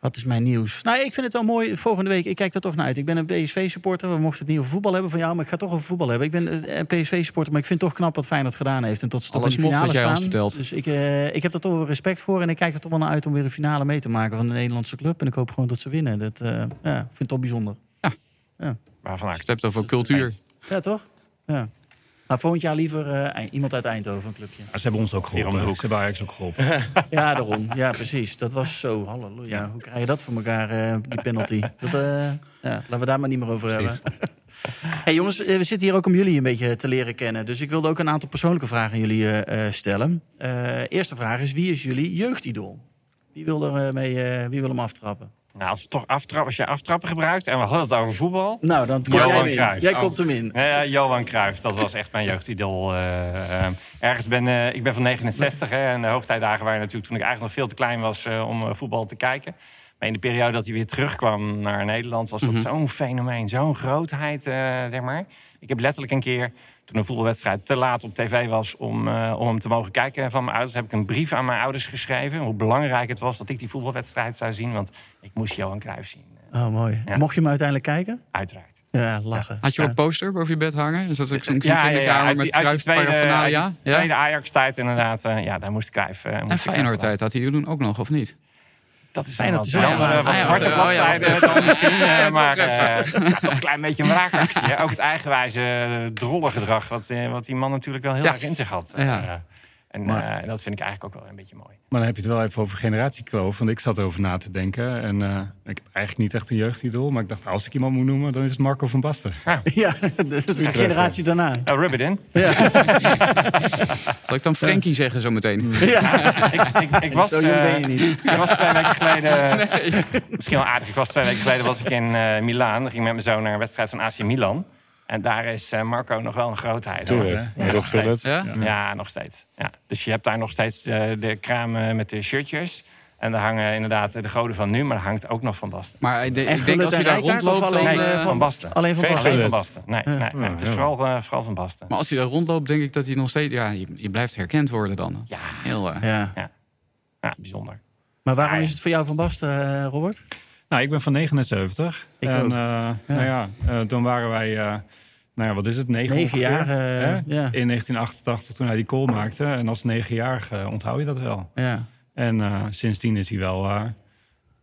A: Wat is mijn nieuws? Nou, ik vind het wel mooi. Volgende week, ik kijk er toch naar uit. Ik ben een PSV-supporter. We mochten het niet over voetbal hebben van jou, maar ik ga toch over voetbal hebben. Ik ben eh, een PSV-supporter, maar ik vind het toch knap wat Feyenoord gedaan heeft. En tot ze toch in de finale staan.
E: vertelt.
A: Dus ik, eh, ik heb er toch wel respect voor. En ik kijk er toch wel naar uit om weer een finale mee te maken van de Nederlandse club. En ik hoop gewoon dat ze winnen. Dat eh, ja, ik vind het toch bijzonder.
C: Waarvan
E: Je hebt het over cultuur.
A: Ja, toch? Ja. Maar volgend jaar liever eh, iemand uit Eindhoven, een clubje.
B: Ze hebben ons ook geholpen. Ze hebben Ajax ook geholpen.
A: Ja, daarom. Ja, precies. Dat was zo. Halleluja. Hoe krijg je dat voor elkaar, eh, die penalty? Dat, eh, ja, laten we daar maar niet meer over hebben. Hey jongens, we zitten hier ook om jullie een beetje te leren kennen. Dus ik wilde ook een aantal persoonlijke vragen aan jullie eh, eh, stellen. Eh, eerste vraag is, wie is jullie jeugdidool? Wie wil, er, mee, eh, wie wil hem aftrappen?
C: Nou, als, toch aftrappen, als je aftrappen gebruikt en we hadden het over voetbal.
A: Nou, dan kom
C: Johan
A: jij. Jij
C: Oh.
A: komt hem in.
C: Ja, Johan Cruijff, dat was echt mijn jeugdidool. eh, eh, ergens ben, eh, ik ben van 69 hè, en de hoogtijdagen waren natuurlijk toen ik eigenlijk nog veel te klein was eh, om voetbal te kijken. Maar in de periode dat hij weer terugkwam naar Nederland was dat zo'n fenomeen, zo'n grootheid, zeg maar. Ik heb letterlijk een keer, toen een voetbalwedstrijd te laat op tv was om, eh, om hem te mogen kijken van mijn ouders, heb ik een brief aan mijn ouders geschreven. Hoe belangrijk het was dat ik die voetbalwedstrijd zou zien, want ik moest Johan Cruijff zien.
A: Oh, mooi.
C: Ja.
A: Mocht je hem uiteindelijk kijken?
C: uiteraard.
A: Ja, lachen.
E: Had je ook een poster boven je bed hangen? Is dat ook zo'n
C: Ja, ja, ja,
E: kinderkamer met Cruijff
C: tweede, uit die tweede Ajax-tijd inderdaad. eh, ja, daar moest Cruijff... moest
E: En Feyenoord-tijd had hij toen ook nog, of niet?
C: Dat is
A: Fijn dat
C: wel
A: hij
C: een
A: zo
C: andere, wat zwarte dan misschien. eh, maar
E: toch
C: eh, toch een klein beetje een wraakactie. Ook het eigenwijze eh, drollengedrag... Wat, wat die man natuurlijk wel heel erg in zich had.
E: Ja.
C: Eh, en
B: Maar-
C: eh, dat vind ik eigenlijk ook wel een beetje mooi.
B: Maar dan heb je het wel even over generatiekloof. Want ik zat erover na te denken. En eh, ik heb eigenlijk niet echt een jeugdidool. Maar ik dacht, als ik iemand moet noemen, dan is het Marco van Basten.
A: Ja, dat is de generatie daarna.
C: Uh, rub it in.
E: Zal ik dan Frankie zeggen zo meteen?
C: ik, ik, ik was,
A: Zo jong
C: eh,
A: ben je niet.
C: ik was twee weken geleden... Misschien wel aardig. Ik was twee weken geleden was ik in eh Milaan. Dan ging ik met mijn zoon naar een wedstrijd van AC Milan. En daar is eh, Marco nog wel een grootheid.
D: Tuurlijk.
C: Ja,
D: Ja,
C: nog
D: dat
C: steeds.
E: Ja?
C: Ja, nog steeds. Ja. Dus je hebt daar nog steeds eh, de kramen met de shirtjes. En daar hangen inderdaad de goden van nu, maar er hangt ook nog van Basten.
E: Maar ik, denk-
A: En
E: ik denk als je daar rondloopt... Dan,
A: alleen,
C: Nee,
A: eh,
E: eh,
C: van Basten.
A: Alleen van
D: Geen
A: Basten.
C: Alleen van. Basten. Nee, nee, nee.
B: Ja,
C: het is
B: ja.
C: vooral, eh, vooral van Basten.
E: maar als je daar rondloopt, denk ik dat hij nog steeds... Ja, je, je blijft herkend worden dan.
C: Ja,
E: Heel erg.
A: Ja.
C: ja, bijzonder.
A: Maar waarom
C: Ja,
A: is het voor jou van Basten, eh, Robert?
B: Nou, ik ben van 79.
A: Ik
B: en
A: ook.
B: eh, nou ja, eh, toen waren wij, eh, nou ja, wat is het, negen,
A: jaar, eh, ja.
B: In 1988, toen hij die call maakte. En als negenjarige onthoud je dat wel.
A: Ja.
B: En eh, sindsdien is hij wel, eh,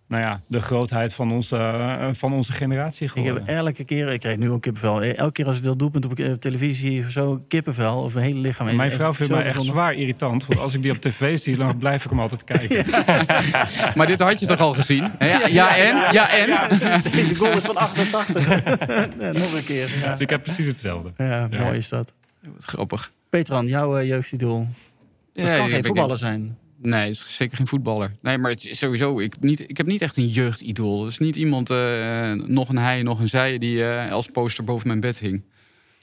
B: nou ja, de grootheid van onze, eh, van onze generatie
A: Ik heb elke keer, ik krijg nu ook kippenvel. Elke keer als ik dat doelpunt op eh, televisie, zo kippenvel of mijn hele lichaam.
B: Mijn vrouw vindt mij echt
A: bijzonder.
B: zwaar irritant. Want als ik die op tv zie, dan blijf ik hem altijd kijken.
E: Maar dit had je toch al gezien? Ja, ja en? Ja en?
A: De goal is van 88. Ja, nog een keer. Ja,
B: Dus ik heb precies hetzelfde.
A: ja mooi is dat.
E: Grappig.
A: Petran, jouw uh, jeugdidool. Het
E: Ja,
A: kan geen voetballer zijn.
E: Nee, is zeker geen voetballer. Nee, maar het is sowieso, ik, niet, ik heb niet echt een jeugdidool. Dus niet iemand, eh, nog een hij, nog een zij, die eh, als poster boven mijn bed hing.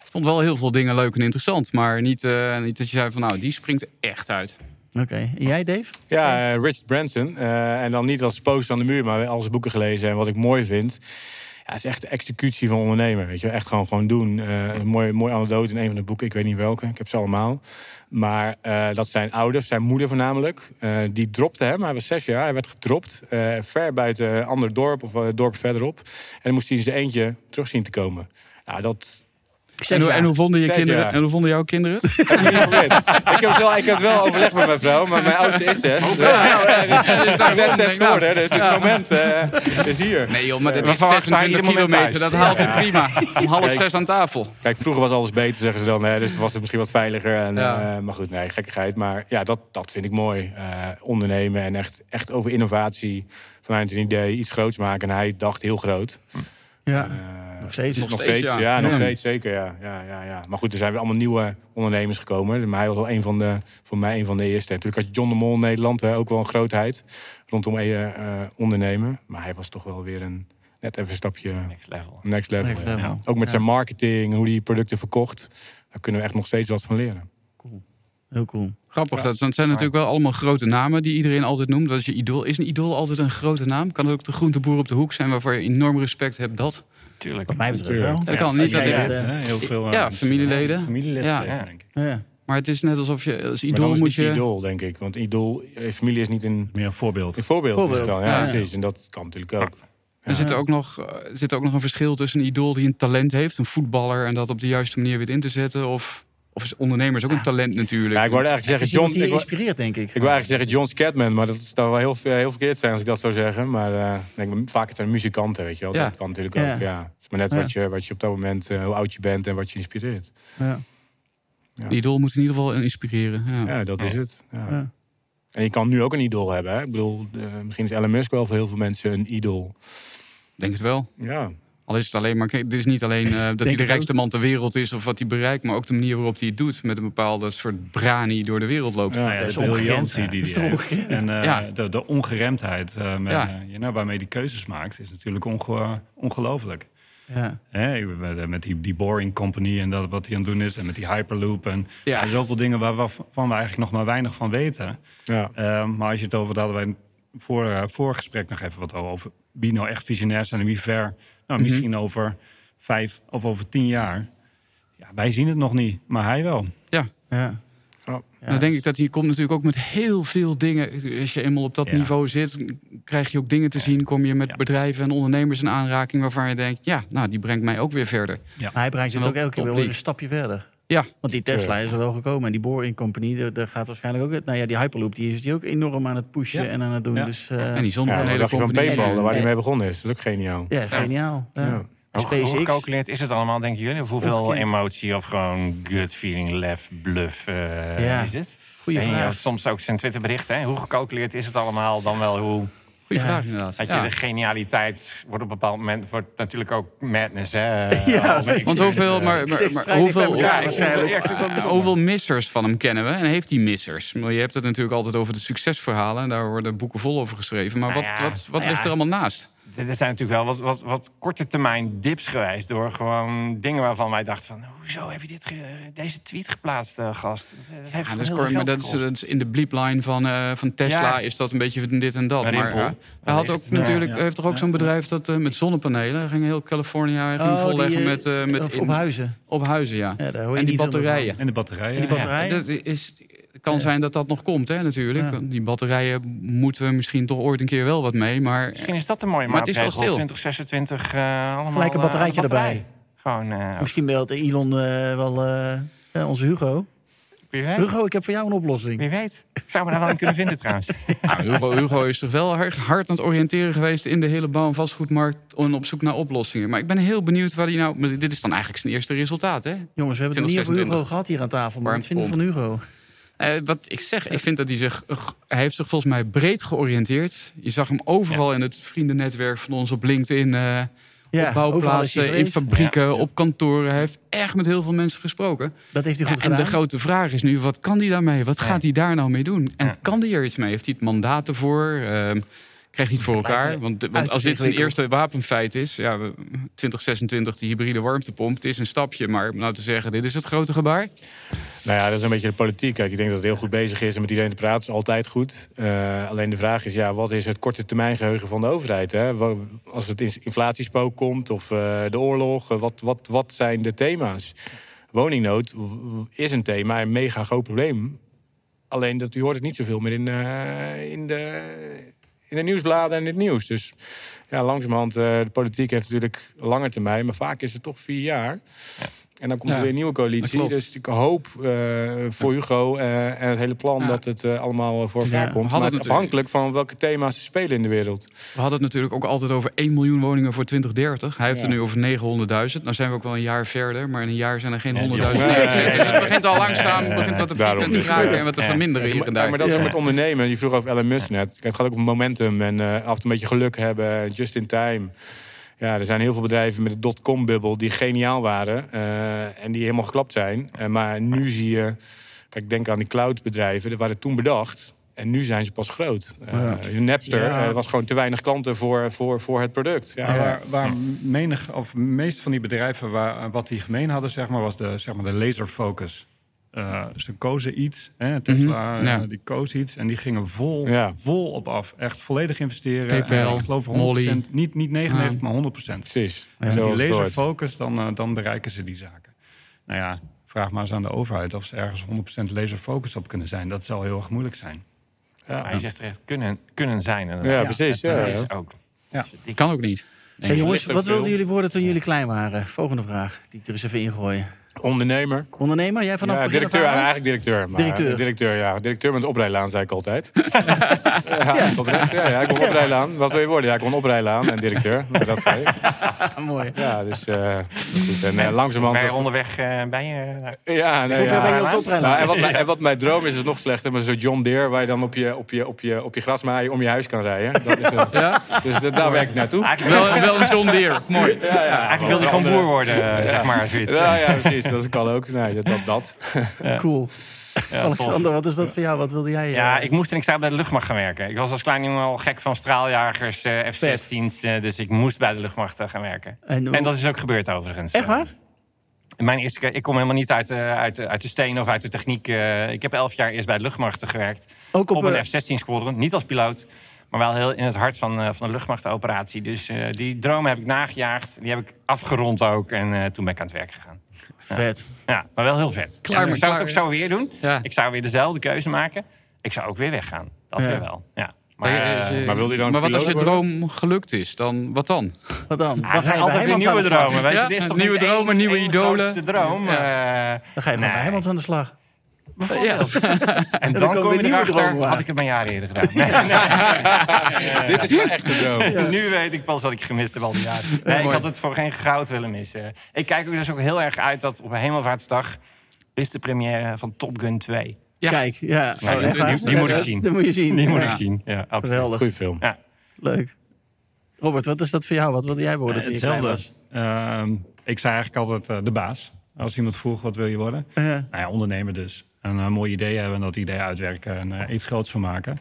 E: Ik vond wel heel veel dingen leuk en interessant. Maar niet, eh, niet dat je zei van, nou, die springt echt uit.
A: Oké. En jij, Dave?
D: Ja, Richard Branson. Eh, en dan niet als poster aan de muur, maar al zijn boeken gelezen. En wat ik mooi vind, ja, is echt de executie van ondernemer. Weet je, echt gewoon, gewoon doen. Eh, een mooi, mooi anekdote in een van de boeken, ik weet niet welke, ik heb ze allemaal. Maar eh, dat zijn ouders, zijn moeder voornamelijk. eh, die dropte hem, hij was zes jaar, hij werd gedropt. ver buiten een ander dorp of dorp verderop. En dan moest hij in eentje terug zien te komen. Nou, dat,
E: En, hoe- en hoe vonden je
D: Zes
E: kinderen?
D: jaar.
E: En hoe vonden jouw kinderen
D: ik heb het wel, ik heb het wel overlegd met mijn vrouw, maar mijn oudste is zes. Dus, het is nog net zes geworden, dus het moment eh, is hier.
E: Nee joh, maar dit
C: We
E: is
C: verwachten
E: 26
C: ieder moment
E: kilometer.
C: thuis.
E: Dat haalt hij prima. Om half
D: Kijk.
E: zes aan tafel.
D: Kijk, vroeger was alles beter, zeggen ze dan. Hè, dus was het misschien wat veiliger. En,
E: Ja.
D: eh, maar goed, nee, gekkigheid. Maar ja, dat, dat vind ik mooi. Eh, ondernemen en echt, echt over innovatie. Vanuit een idee iets groots maken. En hij dacht heel groot.
A: Ja. Nog steeds.
D: Nog,
E: Nog
D: steeds,
E: steeds,
D: ja.
E: ja.
D: nog
A: Ja.
D: steeds, zeker, ja. Ja, ja, ja. Maar goed, er zijn weer allemaal nieuwe ondernemers gekomen. Maar hij was wel een van de, voor mij een van de eerste. En natuurlijk had John de Mol in Nederland hè, ook wel een grootheid. Rondom eh, eh, ondernemen. Maar hij was toch wel weer een, net even een stapje
C: Next level.
D: next level.
A: Next level.
D: Ja. Ook met
A: Ja.
D: zijn marketing, hoe hij producten verkocht. Daar kunnen we echt nog steeds wat van leren.
A: Heel cool.
E: Grappig, dat, dat zijn natuurlijk wel allemaal grote namen die iedereen altijd noemt. Wat is je idool? Is een idool altijd een grote naam? Kan het ook de groenteboer op de hoek zijn waarvoor je enorm respect hebt? Dat?
C: Tuurlijk.
A: Wat mij betreft wel.
E: Dat kan niet. Dat ik-
A: eh,
B: Heel veel, eh,
E: Ja, familieleden. Ja.
B: denk ik.
A: Ja.
E: maar het is net alsof je als
D: Maar
E: idool moet
D: niet je idool, denk ik. Want idool, eh, familie is niet een,
B: Meer een voorbeeld.
D: een voorbeeld.
A: Voorbeeld.
D: Is het dan. Ja,
E: Ja.
D: precies. En dat kan natuurlijk ook.
E: Er zit, er ook nog, zit ook nog een verschil tussen een idool die een talent heeft, een voetballer, en dat op de juiste manier weet in te zetten. Of, of is ondernemers ook een talent natuurlijk.
D: Ja, ik wou eigenlijk zeggen John...
A: die
D: Ik
A: inspireert, denk ik.
D: ik wou eigenlijk zeggen John Scatman, maar dat zou wel heel, heel verkeerd zijn als ik dat zou zeggen. Maar eh, ik denk, vaak het zijn muzikanten, weet je wel.
E: Ja.
D: Dat kan natuurlijk
A: Ja.
D: ook, ja. Het is maar net
A: Ja.
D: wat, je, wat je op dat moment, eh, hoe oud je bent en wat je inspireert.
A: Ja.
E: Een idool moet in ieder geval inspireren. Ja.
D: Ja, dat is het. Ja.
A: Ja.
D: En je kan nu ook een idool hebben. Hè? Ik bedoel, eh, misschien is Elon Musk wel voor heel veel mensen een idool.
E: Ik Denk het wel.
D: Ja,
E: Al is het alleen maar. kijk, Het is niet alleen eh, dat hij de rijkste man ter wereld is of wat hij bereikt, maar ook de manier waarop hij het doet. Met een bepaalde soort brani door de wereld loopt.
D: Ja.
B: Nou ja,
A: dat is
B: de briljantie
A: ja.
B: die
A: Dat
B: hij heeft. En eh,
E: Ja.
B: de, de ongeremdheid eh, met,
E: Ja.
B: you know, waarmee hij keuzes maakt, is natuurlijk onge- ongelooflijk.
A: Ja.
B: Hè, met, die, die Boring Company en dat, wat hij aan het doen is. En met die Hyperloop. En
E: Ja.
B: en zoveel dingen waarvan we eigenlijk nog maar weinig van weten.
D: ja.
B: Maar als je het over, daar hadden wij voor eh, voorgesprek nog even wat over. Wie nou echt visionair zijn en wie ver. Nou,
E: Mhm.
B: misschien over vijf of over tien jaar. Ja, wij zien het nog niet, maar hij wel.
E: Ja.
A: Ja.
D: Ja.
A: Ja,
E: dan denk ik dat hij komt natuurlijk ook met heel veel dingen. Als je eenmaal op dat
B: Ja.
E: niveau zit, krijg je ook dingen te zien. Kom je met
B: Ja.
E: bedrijven en ondernemers in aanraking waarvan je denkt, ja, nou, die brengt mij ook weer verder.
A: Maar hij brengt het ook elke keer weer een stapje verder.
E: Ja.
A: Want die Tesla is er wel gekomen. En die Boring Company, daar, gaat waarschijnlijk ook... Nou ja, die Hyperloop, die is die ook enorm aan het pushen
B: Ja.
A: en aan het doen.
B: Ja.
A: Dus, eh,
E: En die
D: Ja,
E: zonnepanelen
D: dacht je van
E: company.
D: Paypal, waar hij mee begonnen is. Dat is ook geniaal.
A: ja, geniaal. Ja.
D: Ja.
C: Hoe, hoe gecalculeerd is het allemaal, denken jullie? Of hoeveel
A: Ongekend.
C: emotie of gewoon gut feeling, lef, bluff eh,
A: Ja.
C: is het?
A: Goeie
C: En
A: vraag.
C: soms ook zijn Twitterbericht, hè? Hoe gecalculeerd is het allemaal? Dan wel hoe...
E: Goeie
A: Ja.
E: vraag inderdaad.
C: Dat je
E: Ja.
C: de genialiteit wordt op een bepaald moment wordt natuurlijk ook madness, hè?
A: Ja,
C: Al met
E: Want hoeveel, maar,
C: eh,
E: maar, maar
A: bij
E: hoeveel,
A: elkaar
E: ja.
C: Ja,
E: hoeveel missers van hem kennen we? En heeft hij missers? Maar Je hebt het natuurlijk altijd over de succesverhalen. Daar worden boeken vol over geschreven. Maar
C: Nou
E: wat,
C: ja,
E: wat, wat
C: nou
E: ligt
C: ja.
E: er allemaal naast?
C: Er zijn natuurlijk wel wat, wat, wat korte termijn dips geweest. Door gewoon dingen waarvan wij dachten van... Hoezo heb je dit ge- deze tweet geplaatst, eh, gast? Dat, eh, heeft
E: Ja,
C: gewoon
E: dat, is, kort, maar dat dat in de bleepline van, eh, van Tesla
C: Ja.
E: is dat een beetje dit en dat. Maar hij had ook natuurlijk, heeft toch ook zo'n bedrijf dat met zonnepanelen. Hij ging heel California ging
A: Oh,
E: volleggen
A: die,
E: met, eh, met
A: of
E: in-
A: op huizen.
E: op huizen, ja. En die batterijen.
B: En de batterijen.
A: En die
B: ja.
A: batterijen.
E: Dat is, het kan zijn dat dat nog komt, hè, natuurlijk.
A: Ja.
E: Die batterijen moeten we misschien toch ooit een keer wel wat mee. Maar
C: Misschien is dat een mooie
E: Maar het is wel
C: maatregel.
E: stil.
C: 2026 eh allemaal...
A: Gelijk een
C: eh,
A: batterijtje
C: aan batterij.
A: erbij.
C: Gewoon, eh,
A: Misschien belt Elon wel eh, onze Hugo.
C: wie weet.
A: Hugo, ik heb voor jou een oplossing.
C: Wie weet. Zou me daar wel in kunnen vinden trouwens.
E: nou, Hugo, Hugo is toch wel hard, hard aan het oriënteren geweest... in de hele bouw- en vastgoedmarkt en op zoek naar oplossingen. Maar ik ben heel benieuwd waar hij nou... maar Dit is dan eigenlijk zijn eerste resultaat, hè?
A: Jongens, we hebben het niet over
E: 2026.
A: Hugo gehad hier aan tafel. Maar wat vinden we van Hugo?
E: Eh, wat ik zeg, ik vind dat hij zich... Hij heeft zich volgens mij breed georiënteerd. Je zag hem overal in het vriendennetwerk van ons op LinkedIn... eh,
A: Ja,
E: op bouwplaatsen, in fabrieken, op kantoren. Hij heeft echt met heel veel mensen gesproken.
A: Dat heeft hij goed
E: en de
A: gedaan.
E: grote vraag is nu, wat kan hij daarmee? Wat gaat hij daar nou mee doen? En kan hij er iets mee? Heeft hij het mandaat ervoor? Krijgt hij het voor elkaar? Want, als dit
A: ingewikkeld.
E: eerste wapenfeit is... Ja, we- 2026, die hybride warmtepomp, het is een stapje. Maar om nou te zeggen, dit is het grote gebaar.
D: Nou ja, dat is een beetje de politiek. Kijk, ik denk dat het heel goed bezig is en met iedereen te praten is altijd goed. Eh, alleen de vraag is, ja, wat is het korte termijn geheugen van de overheid? Hè? Als het in- inflatiespook komt of eh, de oorlog, eh, wat, wat, wat zijn de thema's? Woningnood is een thema, een mega groot probleem. Alleen dat u hoort het niet zoveel meer in, eh, in, de, in de nieuwsbladen en in het nieuws. Dus ja, langzamerhand, eh de politiek heeft natuurlijk lange termijn, maar vaak is het toch vier jaar. En dan komt
E: Ja,
D: er weer een nieuwe coalitie. Dus ik hoop eh, voor Hugo eh, en het hele plan
E: Ja.
D: dat het eh, allemaal voor elkaar
A: Ja,
D: komt. Maar het is
E: het
D: afhankelijk van welke thema's er spelen in de wereld.
E: We hadden het natuurlijk ook altijd over 1 miljoen woningen voor 2030. Hij heeft
D: Ja.
E: er nu over 900.000. Nou zijn we ook wel een jaar verder, maar in een jaar zijn er geen
B: Ja,
E: 100.000.
D: die-
E: Nee,
D: Nee,
E: dus het begint al langzaam, het begint wat te te
D: dus.
E: kraken en wat te
C: Ja.
E: verminderen hier en
D: maar,
E: daar.
D: maar dat is met ondernemen. Je vroeg over Elon Musk net. Kijk, Het gaat ook om momentum en eh, af en toe een beetje geluk hebben. Just in time. Ja, er zijn heel veel bedrijven met de dotcom-bubbel die geniaal waren. eh, en die helemaal geklapt zijn. Eh, maar nu zie je... Kijk, denk aan die cloudbedrijven. Die waren toen bedacht. En nu zijn ze pas groot. Eh, Napster
B: Ja.
D: was gewoon te weinig klanten voor, voor, voor het product. Ja,
B: Ja, waar, waar menig, of meest van die bedrijven waar, wat die gemeen hadden, zeg maar, was de, zeg maar, de laserfocus. Eh, ze kozen iets, hè, Tesla,
E: Mhm, ja.
B: eh, die koos iets en die gingen vol,
D: Ja.
B: vol op af. Echt volledig investeren.
E: PayPal,
B: En ik geloof 100%,
E: Molly.
B: niet, niet 99,
E: Ja.
B: maar 100%.
D: Precies.
B: En die
D: ooit.
B: laserfocus, dan, eh, dan bereiken ze die zaken. Nou ja, vraag maar eens aan de overheid of ze ergens 100% laserfocus op kunnen zijn. Dat zal heel erg moeilijk zijn.
D: Ja.
C: Maar je zegt echt kunnen, kunnen zijn.
D: Ja, precies.
C: Dat
D: Ja,
C: is ook.
B: Ja.
E: Die kan ook niet.
A: Hey, jongens, wat wilden jullie worden toen jullie klein waren? Volgende vraag, die ik er eens even ingooien.
D: Ondernemer.
A: Ondernemer, jij vanaf
D: ja,
A: begin af
D: directeur,
A: aan?
D: eigenlijk directeur. Maar
A: Directeur.
D: Directeur, ja. Directeur met de oprijlaan, zei ik altijd. ja, oprecht. ja, ja, ik wil oprijlaan. Wat wil je worden? Ja, ik een oprijlaan en directeur. Maar Dat zei ik.
A: Mooi.
D: Ja, dus uh, goed. En uh, langzamerhand...
C: Ben je onderweg uh, bij je?
D: Ja, nee,
A: Hoeveel
D: ja.
A: ben je op de oprijlaan?
D: Nou, en, wat mijn, en wat mijn droom is, is nog slechter. Maar zo'n John Deere waar je dan op je, op je, op je, op je grasmaaien om je huis kan rijden. Dat is, uh,
E: Ja?
D: Dus dat, daar werk ik naartoe.
C: Eigenlijk,
E: Wel, wel een John Deere. Mooi.
D: Ja, ja,
C: eigenlijk wil je gewoon boer worden, zeg maar. Zoiets.
D: Ja, ja, precies. Dat kan ook. Nee, dat, dat, dat.
A: Cool.
C: Ja,
A: Alexander,
C: tof.
A: wat is dat voor jou? Wat wilde jij?
C: Ja,
A: eh,
C: ik moest en ik zou bij de luchtmacht gaan werken. Ik was als klein jongen al gek van straaljagers, eh, F-16's. eh, dus ik moest bij de luchtmacht gaan werken.
A: En, hoe-
C: En dat is ook gebeurd overigens.
A: Echt waar?
C: Mijn eerste, keer- ik kom helemaal niet uit de, uit, uit de steen of uit de techniek. ik heb elf jaar eerst bij de luchtmacht gewerkt.
A: Ook
C: Op,
A: op,
C: een F-16 squadron. Niet als piloot. Maar wel heel in het hart van, eh, van de luchtmachtoperatie. Dus eh, die droom heb ik nagejaagd. Die heb ik afgerond ook. En eh, toen ben ik aan het werk gegaan.
A: Vet.
C: Ja, maar wel heel vet.
E: Klaar
C: ik zou het ook zo weer doen.
E: Ja.
C: Ik zou weer dezelfde keuze maken. Ik zou ook weer weggaan. Dat
A: Ja.
C: weer wel. Ja. Maar,
E: Maar,
C: eh,
D: maar wil hij dan
E: maar wat als je
D: worden?
E: droom gelukt is, dan wat dan?
A: Wat dan?
C: Ah,
A: Dan ga je
C: altijd weer nieuwe
A: de
C: dromen. Weet je.
E: Ja,
C: is toch
E: nieuwe dromen, nieuwe idolen.
C: grootste droom. eh,
A: Dan ga je gewoon bij
C: Nee.
A: Heijmans aan de slag.
C: Bijvoorbeeld. En
A: dan
C: dan
A: komen
C: kom je erachter, had ik het maar jaren eerder gedaan. Nee,
D: Dit is mijn echte droom.
C: Nu weet ik pas wat ik gemist heb al die jaren. Nee, ik had het voor geen goud willen missen. Ik kijk er dus ook heel erg uit dat op Hemelvaartsdag is de première van Top Gun 2.
E: Ja.
A: Kijk, ja.
C: Nou,
A: Oh,
C: die- die- die moet ik
A: Ja,
C: zien.
A: Dat moet je zien.
C: Die moet
A: Ja.
C: ik zien. Ja, absoluut.
A: Geweldig.
D: Goeie film.
C: Ja.
A: Leuk. Robert, wat is dat voor jou? Wat wilde jij worden toen je klein
B: Hetzelfde.
A: was?
B: Ehm, ik zei eigenlijk altijd eh, de baas. Als iemand vroeg, wat wil je worden?
A: Ja.
B: Nou ja, ondernemer dus. Een eh, mooi idee hebben en dat idee uitwerken en eh, iets groots van maken.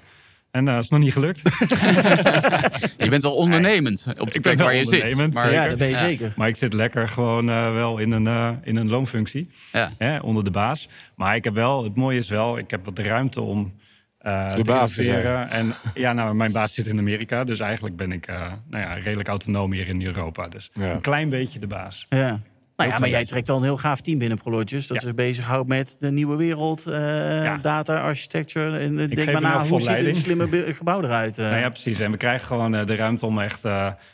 B: En dat is nog niet gelukt.
E: Je bent wel ondernemend op de
B: Ik
E: plek waar je zit. Maar,
A: ja, dat ben je
E: Ja.
A: zeker.
B: Maar ik zit lekker gewoon eh, wel in een, eh, in een loonfunctie.
E: ja.
B: Hè, onder de baas. Maar ik heb wel, het mooie is wel, ik heb wat ruimte om eh
D: De
B: te
D: baas.
B: En ja, nou, mijn baas zit in Amerika. Dus eigenlijk ben ik eh, nou ja, redelijk autonoom hier in Europa. Dus
D: Ja.
B: een klein beetje de baas.
A: Ja. Nou ja, maar jij trekt wel een heel gaaf team binnen Prologis. Dat
B: Ja.
A: zich bezighoudt met de nieuwe wereld, eh,
B: Ja.
A: data, architecture. En eh, denk
B: geef
A: maar na, hoe ziet een slimme gebouw eruit? eh?
B: Nou ja, precies. En we krijgen gewoon de ruimte om echt... eh,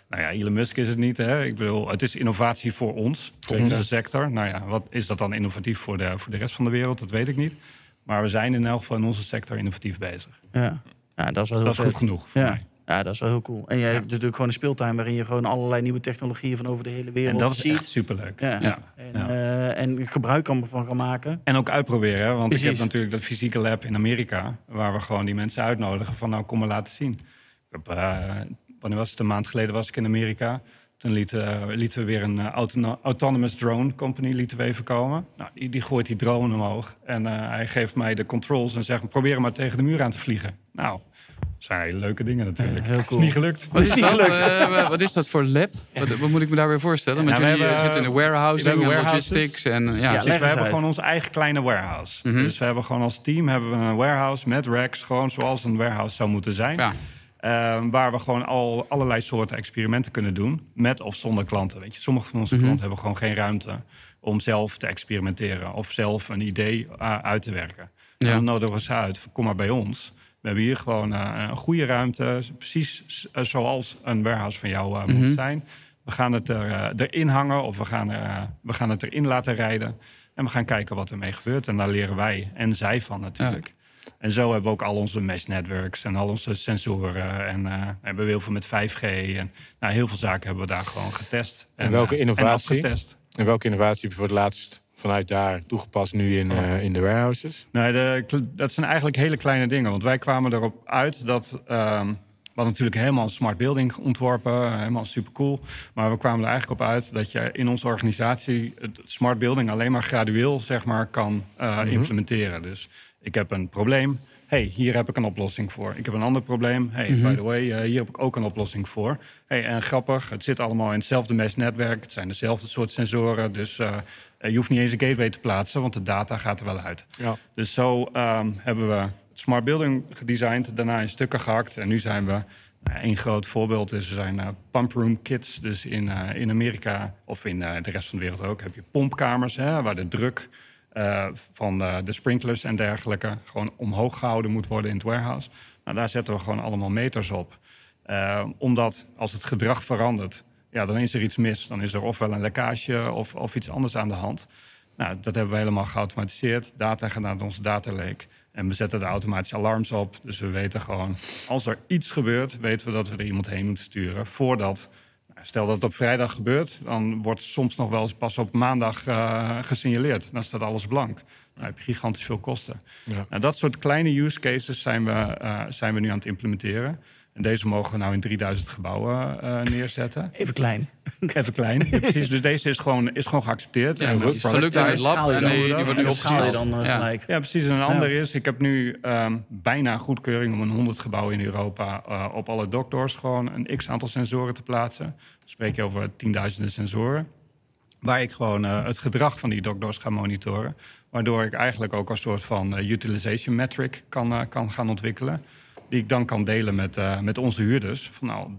B: nou ja, Elon Musk is het niet. Hè? Ik bedoel, het is innovatie voor ons. Voor
D: Zeker.
B: onze sector. Nou ja, wat is dat dan innovatief voor de, voor de rest van de wereld? Dat weet ik niet. Maar we zijn in elk geval in onze sector innovatief bezig.
A: ja. ja, dat is wel
B: Dat is goed genoeg voor
A: Ja.
B: mij.
A: Ja, dat is wel heel cool. En jij hebt natuurlijk gewoon een speeltuin waarin je gewoon allerlei nieuwe technologieën van over de hele wereld
B: En dat is
A: ziet.
B: echt superleuk.
A: Ja.
E: Ja.
A: En,
B: Ja.
A: eh, en gebruik van kan maken.
B: En ook uitproberen, want ik heb natuurlijk dat fysieke lab in Amerika... waar we gewoon die mensen uitnodigen van nou, kom maar laten zien. Ik heb, eh, wanneer was het? Een maand geleden was ik in Amerika. Toen lieten, eh, lieten we weer een autono- autonomous drone company lieten we even komen. Nou, die, die gooit die drone omhoog en hij geeft mij de controls... en zegt, probeer hem maar tegen de muur aan te vliegen. Nou, zijn hele leuke dingen natuurlijk.
A: Ja, heel cool.
B: Is niet gelukt.
E: Wat, is
A: niet
E: dat?
A: gelukt.
E: Eh, wat is dat voor lab? Wat, wat moet ik me daarbij voorstellen? Want
B: Ja, we
E: jullie
B: hebben,
E: zitten in de warehousing
B: we hebben
E: en logistics. En, ja.
A: Ja,
B: Dus we hebben
A: uit.
B: gewoon onze eigen kleine warehouse.
E: Mhm.
B: Dus we hebben gewoon als team hebben we een warehouse met racks, gewoon zoals een warehouse zou moeten zijn.
E: Ja.
B: Eh, waar we gewoon al allerlei soorten experimenten kunnen doen. Met of zonder klanten. Weet je, sommige van onze
E: Mhm.
B: klanten hebben gewoon geen ruimte om zelf te experimenteren of zelf een idee uh, uit te werken.
E: Ja.
B: Dan nodigen we ze uit. Kom maar bij ons. We hebben hier gewoon uh, een goede ruimte, precies uh, zoals een warehouse van jou
E: Mhm.
B: moet zijn. We gaan het er, erin hangen of we gaan, er, we gaan het erin laten rijden. En we gaan kijken wat ermee gebeurt. En daar leren wij en zij van natuurlijk. En zo hebben we ook al onze mesh networks en al onze sensoren. En uh, hebben we heel veel met 5G. En nou, heel veel zaken hebben we daar gewoon getest.
D: En, welke
B: uh,
D: innovatie?
B: En,
D: en welke innovatie heb je voor het laatst vanuit daar toegepast nu in, uh, in de warehouses?
B: Nee, de, dat zijn eigenlijk hele kleine dingen. Want wij kwamen erop uit dat... Um, we hadden natuurlijk helemaal een smart building ontworpen, helemaal super cool. Maar we kwamen er eigenlijk op uit dat je in onze organisatie het smart building alleen maar gradueel zeg maar, kan uh, mm-hmm. implementeren. Dus ik heb een probleem. hey, hier heb ik een oplossing voor. Ik heb een ander probleem. hey, mm-hmm. by the way, uh, hier heb ik ook een oplossing voor. hey, en grappig, het zit allemaal in hetzelfde mesh-netwerk. Het zijn dezelfde soort sensoren. Dus uh, je hoeft niet eens een gateway te plaatsen, want de data gaat er wel uit.
D: Ja.
B: Dus zo um, hebben we smart building gedesigned, daarna in stukken gehakt. En nu zijn we, een uh, groot voorbeeld is, we zijn uh, pump room kits. Dus in, uh, in Amerika of in de rest van de wereld ook heb je pompkamers, hè, waar de druk van de, de sprinklers en dergelijke gewoon omhoog gehouden moet worden in het warehouse. Nou, daar zetten we gewoon allemaal meters op. Uh, omdat als het gedrag verandert, ja, dan is er iets mis. Dan is er ofwel een lekkage of, of iets anders aan de hand. Nou, dat hebben we helemaal geautomatiseerd. Data gaat naar onze data lake. En we zetten er automatische alarms op. Dus we weten gewoon, als er iets gebeurt, weten we dat we er iemand heen moeten sturen. Voordat, nou, stel dat het op vrijdag gebeurt, dan wordt soms nog wel eens pas op maandag uh, gesignaleerd. Dan staat alles blank. Dan heb je gigantisch veel kosten. Ja. Nou, dat soort kleine use cases zijn we, uh, zijn we nu aan het implementeren. En deze mogen we nou in 3000 gebouwen uh, neerzetten.
A: Even klein.
B: Even klein, ja, precies. Dus deze is gewoon, is gewoon geaccepteerd.
E: Ja, en is gelukt uit het lab en die, die wordt nu
A: opgeschaald. dan uh,
B: ja.
A: gelijk.
B: Ja, precies. En een ander ja. is, ik heb nu um, bijna goedkeuring om een 100 gebouwen in Europa uh, op alle dockdoors gewoon een x aantal sensoren te plaatsen. Dan spreek je over tienduizenden sensoren. Waar ik gewoon uh, het gedrag van die dockdoors ga monitoren. Waardoor ik eigenlijk ook een soort van uh, utilization metric kan, uh, kan gaan ontwikkelen. Die ik dan kan delen met, uh, met onze huurders. Van nou,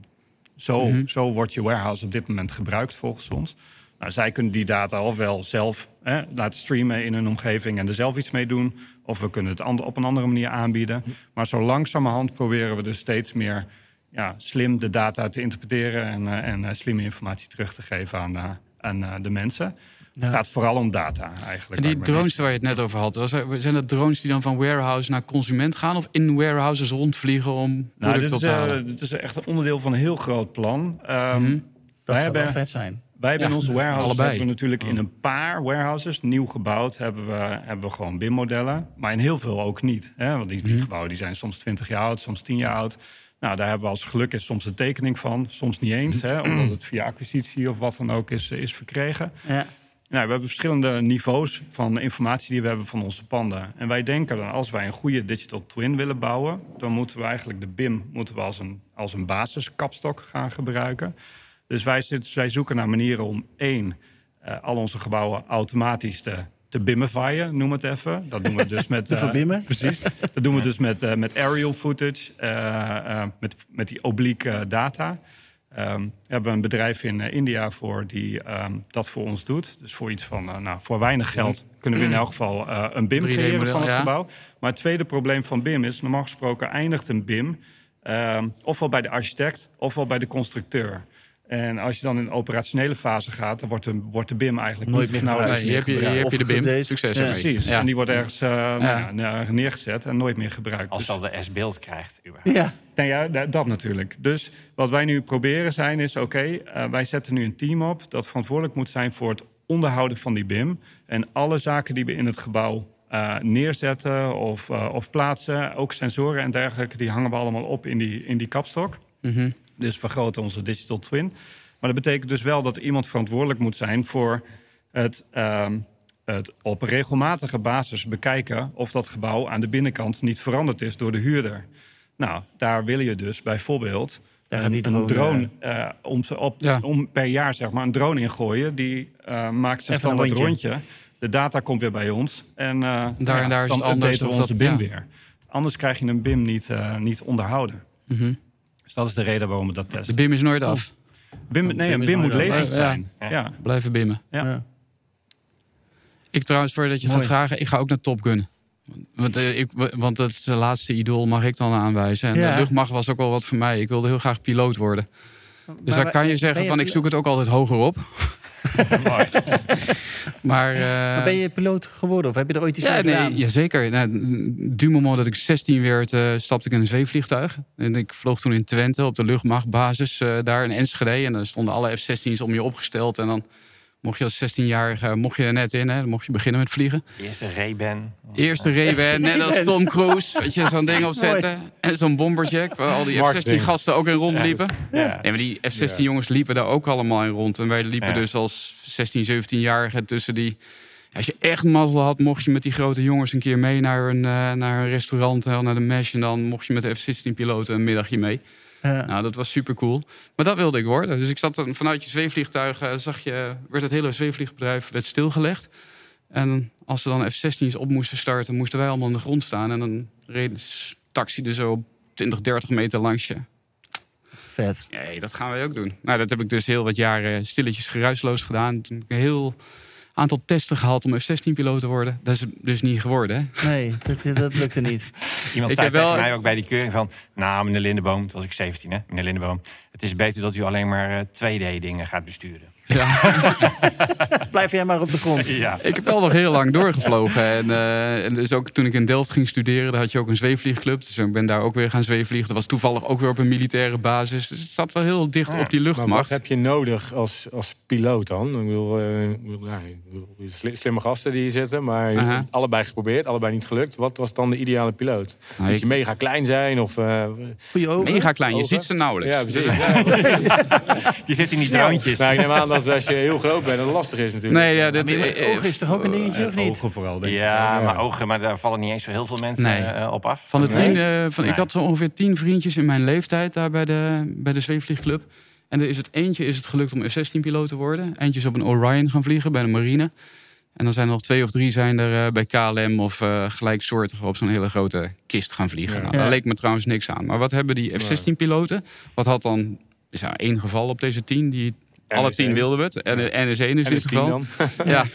B: zo, mm-hmm. zo wordt je warehouse op dit moment gebruikt volgens ons. Nou, zij kunnen die data ofwel zelf hè, laten streamen in hun omgeving en er zelf iets mee doen. Of we kunnen het op een andere manier aanbieden. Maar zo langzamerhand proberen we dus steeds meer ja, slim de data te interpreteren en, uh, en uh, slimme informatie terug te geven aan, aan de mensen. Het gaat vooral om data eigenlijk.
E: En die drones waar je het net over had, zijn dat drones die dan van warehouse naar consument gaan of in warehouses rondvliegen om
B: nou, dit is, te halen? dit is echt een onderdeel van een heel groot plan. Um,
A: mm -hmm. Dat zou wel vet zijn.
B: Wij hebben ja, in onze warehouse hebben we natuurlijk in een paar warehouses nieuw gebouwd, hebben we, hebben we gewoon BIM-modellen. Maar in heel veel ook niet. Hè? Want die, die gebouwen die zijn soms 20 jaar oud, soms 10 jaar oud. Nou, daar hebben we als geluk is soms een tekening van, soms niet eens, hè, omdat het via acquisitie of wat dan ook is, is verkregen. Ja. Nou, we hebben verschillende niveaus van informatie die we hebben van onze panden. En wij denken dan, als wij een goede digital twin willen bouwen, dan moeten we eigenlijk de BIM moeten we als een, als een basiskapstok gaan gebruiken. Dus wij, zitten, wij zoeken naar manieren om één, uh, al onze gebouwen automatisch te, te bimmifyen, noem het even. Dat doen we dus met.
A: te verbimmen?
B: precies. Dat doen we dus met, uh, met aerial footage, met, met die oblique data. Um, we hebben een bedrijf in India voor die um, dat voor ons doet. Dus voor iets van, nou, voor weinig geld kunnen we in elk geval een BIM creëren van het ja. gebouw. Maar het tweede probleem van BIM is, normaal gesproken eindigt een BIM um, ofwel bij de architect ofwel bij de constructeur. En als je dan in de operationele fase gaat, dan wordt de, wordt de BIM eigenlijk
A: Nooit
B: niet
A: meer
B: nauwelijks
E: nee, je, hebt je, je, hebt je de BIM, succes
B: ja. Precies, ja. en die wordt ergens uh, ja. nou, neergezet en nooit meer gebruikt.
C: Als
B: dus,
C: al de S-beeld krijgt, überhaupt.
A: Ja.
B: Nou ja, dat natuurlijk. Dus wat wij nu proberen zijn is, oké, okay, uh, wij zetten nu een team op... dat verantwoordelijk moet zijn voor het onderhouden van die BIM. En alle zaken die we in het gebouw uh, neerzetten of, of plaatsen... ook sensoren en dergelijke, die hangen we allemaal op in die, in die kapstok.
E: Mm -hmm.
B: Dus vergroten onze digital twin... Maar dat betekent dus wel dat iemand verantwoordelijk moet zijn voor het, uh, het op regelmatige basis bekijken of dat gebouw aan de binnenkant niet veranderd is door de huurder. Nou, daar wil je dus bijvoorbeeld een, een, drone, drone uh, om, op, ja. om, per jaar zeg maar, een drone ingooien. Die uh, maakt zijn standaard rondje. rondje. De data komt weer bij ons. En uh,
E: daar, en daar is
B: dan
E: het anders
B: we onze BIM ja. weer. Anders krijg je een BIM niet, niet onderhouden.
E: Mm -hmm.
B: Dus dat is de reden waarom we dat testen.
E: De BIM is nooit af.
B: Bim, nee, een BIM moet levend zijn. Ja. ja.
E: Blijven bimmen.
B: Ja.
E: Ik trouwens, voordat je het gaat vragen, ik ga ook naar Top Gun. Want, uh, ik, want het de laatste idool mag ik dan aanwijzen. En ja. de luchtmacht was ook wel wat voor mij. Ik wilde heel graag piloot worden. Dus maar, daar kan je zeggen je van ik zoek het ook altijd hoger op. maar, uh,
A: maar, ben je piloot geworden of heb je er ooit iets
E: ja,
A: mee gedaan?
E: Nee, jazeker. Nou, du moment dat ik 16 werd, uh, stapte ik in een zweefvliegtuig. En ik vloog toen in Twente op de luchtmachtbasis uh, daar in Enschede. En dan stonden alle F-16's om je opgesteld. En dan mocht je als 16-jarige mocht je er net in. Hè, dan mocht je beginnen met vliegen.
C: Eerste Ray-Ban.
E: Eerste Ray-Ban, net als Tom Cruise. Weet je, zo'n ding opzetten. En zo'n bomberjack, waar al die F-16 gasten ook in rondliepen. Ja. Ja. Nee, maar die F-16 jongens liepen daar ook allemaal in rond. En wij liepen ja. dus als 16, 17-jarigen tussen die... Als je echt mazzel had, mocht je met die grote jongens een keer mee naar een, uh, naar een restaurant, naar de Mesh. En dan mocht je met de F-16-piloten een middagje mee. Ja. Nou, dat was super cool. Maar dat wilde ik worden. Dus ik zat dan vanuit je zweefvliegtuig, uh, zag je, werd het hele zweefvliegbedrijf werd stilgelegd. En als ze dan F-16's op moesten starten, moesten wij allemaal aan de grond staan. En dan reed taxi er zo 20, 30 meter langs je.
A: Vet.
E: Nee, dat gaan wij ook doen. Nou, dat heb ik dus heel wat jaren stilletjes geruisloos gedaan. Toen ik een heel aantal testen gehad om F-16-piloot te worden. Dat is dus niet geworden. Hè?
A: Nee, dat, dat lukte niet.
C: Iemand ik zei tegen wel... mij ook bij die keuring van... Nou, meneer Lindeboom, toen was ik 17, hè, meneer Lindeboom... het is beter dat u alleen maar 2D-dingen gaat besturen.
E: Ja.
A: Blijf jij maar op de grond.
C: Ja.
E: Ik heb wel nog heel lang doorgevlogen. En, uh, en dus ook toen ik in Delft ging studeren, daar had je ook een zweefvliegclub. Dus ik ben daar ook weer gaan zweefvliegen. Dat was toevallig ook weer op een militaire basis. Dus het zat wel heel dicht ja. op die luchtmacht.
D: Maar wat heb je nodig als, als piloot dan? Ik bedoel, uh, ja, slimme gasten die hier zitten, maar uh -huh. allebei geprobeerd, allebei niet gelukt. Wat was dan de ideale piloot? Nou, Moet je mega klein zijn? Of, uh,
E: mega klein, je ziet ze nauwelijks.
D: Ja, precies.
C: je zit in die droontjes.
D: Nou, ik neem aan dat als je heel groot bent, dat lastig is natuurlijk.
E: Nee, ja, dit,
A: uh, ogen is toch ook een dingetje, of niet?
B: Ogen vooral, denk
C: ja, maar ogen, maar daar vallen niet eens zo heel veel mensen nee. uh, op af.
E: Van de tien, uh, van. Ik had zo ongeveer tien vriendjes in mijn leeftijd daar bij de, bij de zweefvliegclub. En er is het eentje is het gelukt om F-16-piloot te worden. Eentje is op een Orion gaan vliegen bij de marine. En dan zijn er nog twee of drie zijn er bij KLM of gelijksoortige op zo'n hele grote kist gaan vliegen. Ja. Nou, daar leek me trouwens niks aan. Maar wat hebben die F-16-piloten? Wat had dan is er één geval op deze tien die Alle tien wilden we het. En de NS1 is in dit geval. ja,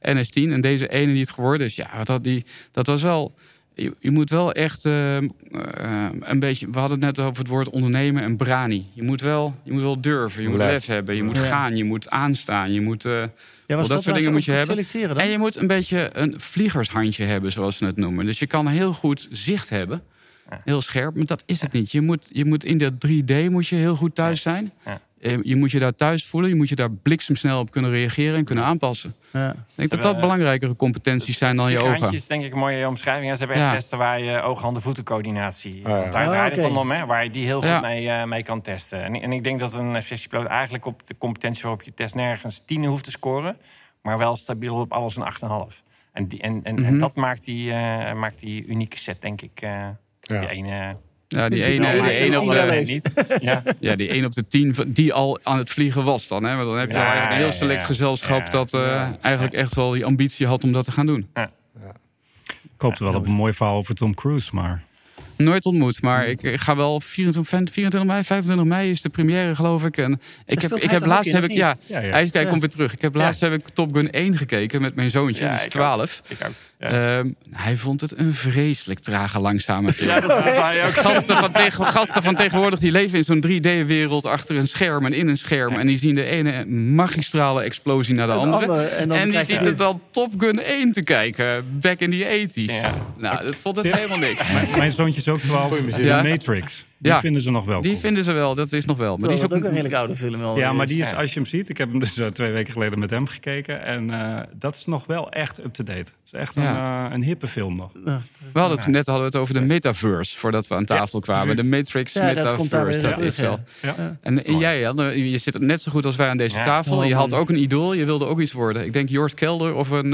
E: NS10. En deze ene die het geworden is. Ja, wat had die, dat was wel... Je, je moet wel echt uh, uh, een beetje... We hadden het net over het woord ondernemen en brani. Je moet wel, je moet wel durven. Je moet lef hebben. Je moet gaan. Je moet aanstaan. Je moet... Uh, ja, dat, dat soort dingen moet je hebben. Dan? En je moet een beetje een vliegershandje hebben, zoals ze het noemen. Dus je kan heel goed zicht hebben. Heel scherp, maar dat is het niet. Je moet, je moet in dat 3D moet je heel goed thuis zijn. Eh, je moet je daar thuis voelen. Je moet je daar bliksemsnel op kunnen reageren en kunnen aanpassen. Ja. Ik denk dat dat belangrijkere competenties zijn dan je ogen. Dat
C: is denk ik een mooie omschrijving. Ze hebben echt testen waar je oog-handen-voetencoördinatie... Ja. Daar draait het om, hè, waar je die heel goed mee, uh, mee kan testen. En, en, ik denk dat een F-16-piloot eigenlijk op de competentie waarop je test nergens 10 hoeft te scoren... maar wel stabiel op alles een 8,5. En, die, en, en, mm -hmm. en, dat maakt die, uh, maakt die unieke set, denk ik... Uh, die ene
E: ja, die ene, die ene op de, niet. Ja. ja, die 1 op de 10 die al aan het vliegen was dan. Hè? Maar dan heb je ja, een heel select gezelschap dat uh, eigenlijk echt wel die ambitie had om dat te gaan doen.
B: Ik hoopte wel op een mooi verhaal over Tom Cruise, maar...
E: Nooit ontmoet, maar ik, ga wel 24, 24 mei, 25 mei is de première, geloof ik. En ik heb, ik heb laatst heb ik, ja, hij, is, hij komt weer terug. Ik heb laatst heb ik Top Gun 1 gekeken met mijn zoontje, die is 12. Ik ook. Ehm, hij vond het een vreselijk trage, langzame film. Ja, dat hij ook. Gasten van, tegen, gasten van tegenwoordig die leven in zo'n 3D-wereld achter een scherm en in een scherm. En die zien de ene magistrale explosie naar de andere. en, en die ziet het dan Top Gun 1 te kijken, back in the 80s. Nou, dat vond het helemaal niks.
B: Mijn, mijn zoontje is ook 12, de Matrix. Die ja, vinden ze nog wel.
E: Die vinden ze wel, dat is nog wel.
A: Maar die is ook, een redelijk oude film. Wel
B: ja, maar die is, als je hem ziet, ik heb hem dus uh, twee weken geleden met hem gekeken. En uh, dat is nog wel echt up-to-date. Het is echt een, uh, een hippe film nog.
E: We hadden het, net hadden we het over de metaverse, voordat we aan tafel kwamen. De Matrix metaverse, dat, is wel. En, en jij, Jan, je zit net zo goed als wij aan deze tafel. Je had ook een idool, je wilde ook iets worden. Ik denk Jort Kelder of een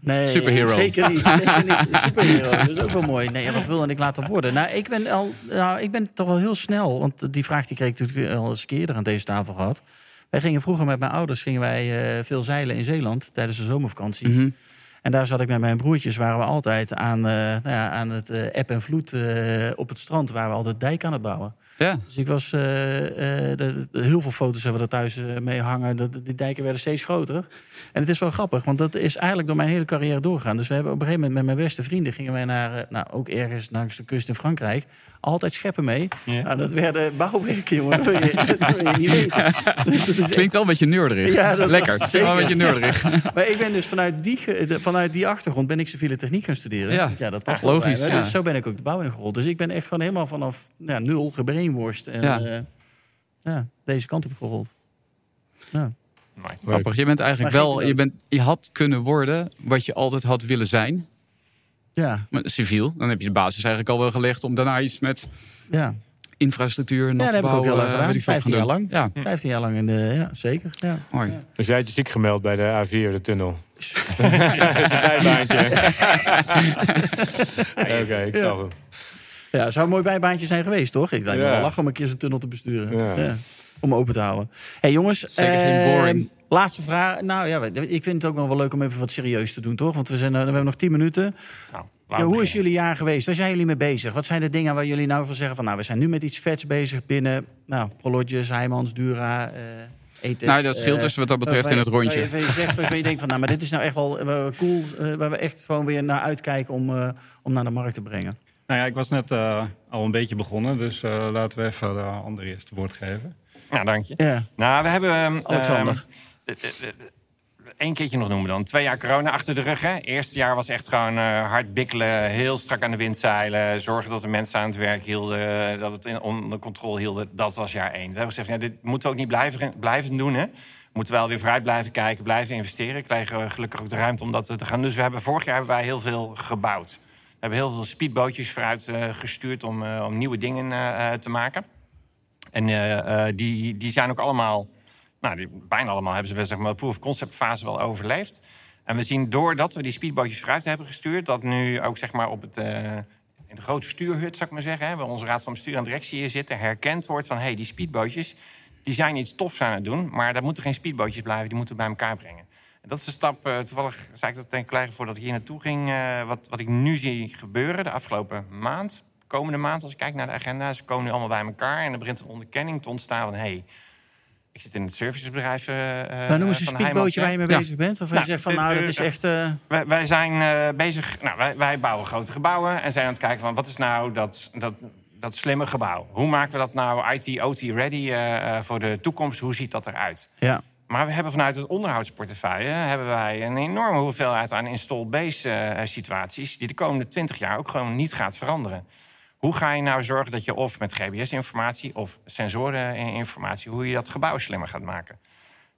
E: nee, superhero.
A: zeker niet. Zeker niet. Superhero, dat is ook wel mooi. Nee, wat wilde ik laten worden? Nou, ik ben, al, nou, ik ben toch wel heel snel. Want die vraag die kreeg ik natuurlijk al eens eerder aan deze tafel gehad. Wij gingen vroeger met mijn ouders gingen wij, uh, veel zeilen in Zeeland tijdens de zomervakanties. Mm En daar zat ik met mijn broertjes, waren we altijd aan, uh, nou ja, aan het uh, eb en vloed op het strand, waar we altijd dijk aan het bouwen. Ja. Dus ik was, de, heel veel foto's hebben we er thuis mee hangen. De, die dijken werden steeds groter. En het is wel grappig, want dat is eigenlijk door mijn hele carrière doorgaan. Dus we hebben op een gegeven moment met mijn beste vrienden gingen wij naar, nou, ook ergens langs de kust in Frankrijk altijd scheppen mee. Ja. Nou, dat werden bouwwerken, jongen. Dat wil je, dat wil je niet weten.
E: Dus Klinkt wel een beetje neurderig. Ja, dat Lekker, zeker. wel een beetje neurderig.
A: maar ik ben dus vanuit die, vanuit die achtergrond ben ik civiele techniek gaan studeren. Ja, ja dat past logisch. Dus zo ben ik ook de bouw ingerold. Dus ik ben echt gewoon helemaal vanaf ja, nul gebrainworst. En ja. Uh, ja, deze kant op gerold.
E: Ja. Grappig. Je bent eigenlijk wel, je, bent, je had kunnen worden wat je altijd had willen zijn. Ja. Maar civiel, dan heb je de basis eigenlijk al wel gelegd om daarna iets met ja. infrastructuur nog ja, dat
A: heb ik ook heel erg gedaan. 15 jaar lang. Ja. 15 jaar lang in de, ja, zeker. Ja.
D: Mooi. Dus jij had je ziek gemeld bij de A4, de tunnel? dat is een bijbaantje. Oké, ik snap hem.
A: Ja, zou een mooi bijbaantje zijn geweest, toch? Ik lijkt me wel lachen om een keer zo'n tunnel te besturen. Ja. Om open te houden. hey, jongens. Zeker geen ehm, boring. Laatste vraag. Nou ja, ik vind het ook nog wel leuk om even wat serieus te doen, toch? Want we, zijn, we hebben nog tien minuten. Nou, ja, hoe is jullie jaar geweest? Waar zijn jullie mee bezig? Wat zijn de dingen waar jullie nou van zeggen van... nou, we zijn nu met iets vets bezig binnen... nou, Prologis, Heijmans, Dura... Uh, eten,
E: nou, dat scheelt dus wat dat betreft in het rondje.
A: Je, je zegt, je denkt van, nou, maar dit is nou echt wel cool... Uh, waar we echt gewoon weer naar uitkijken om, uh, om naar de markt te brengen.
B: Nou ja, ik was net al een beetje begonnen... dus laten we even de andere eerste woord geven.
C: Ja, dank je. Ja. Nou, we hebben... Ehm, Alexander. Eén keertje nog noemen dan. Twee jaar corona achter de rug. Hè. Eerste jaar was echt gewoon uh, hard bikkelen, heel strak aan de wind zeilen. Zorgen dat de mensen aan het werk hielden, dat we het onder controle hielden. Dat was jaar één. We hebben gezegd, ja, dit moeten we ook niet blijven, blijven doen. Hè. We moeten wel weer vooruit blijven kijken, blijven investeren. We kregen gelukkig ook de ruimte om dat te gaan. Dus we hebben, vorig jaar hebben wij heel veel gebouwd. Hebben heel veel speedbootjes vooruit uh, gestuurd om, uh, om nieuwe dingen te maken. En die, die zijn ook allemaal nou, die, bijna allemaal hebben ze zeg maar, de proof concept fase wel overleefd. En we zien doordat we die speedbootjes vooruit hebben gestuurd, dat nu ook zeg maar, op het, in de grote stuurhut, zou ik maar zeggen, hè, waar onze raad van bestuur en directie hier zitten, herkend wordt van hé, hey, die speedbootjes die zijn iets tofs aan het doen, maar daar moeten geen speedbootjes blijven, die moeten we bij elkaar brengen. En dat is een stap, uh, toevallig zei ik dat ten collega voordat ik hier naartoe ging, uh, wat, wat ik nu zie gebeuren de afgelopen maand, komende maand, als ik kijk naar de agenda, ze komen nu allemaal bij elkaar en er begint een onderkenning te ontstaan van hey, Ik zit in het servicesbedrijf. Uh,
F: maar noem eens een speedbootje waar je mee bezig bent. Of nou, je zegt van nou, dat is echt...
C: Wij, wij, zijn bezig... Nou, wij, wij, bouwen grote gebouwen en zijn aan het kijken van... wat is nou dat, dat, dat slimme gebouw? Hoe maken we dat nou IT, OT ready voor de toekomst? Hoe ziet dat eruit?
F: Ja.
C: Maar we hebben vanuit het onderhoudsportefeuille hebben wij een enorme hoeveelheid aan installed base uh, situaties die de komende 20 jaar ook gewoon niet gaat veranderen. Hoe ga je nou zorgen dat je of met GBS-informatie of sensoreninformatie, hoe je dat gebouw slimmer gaat maken?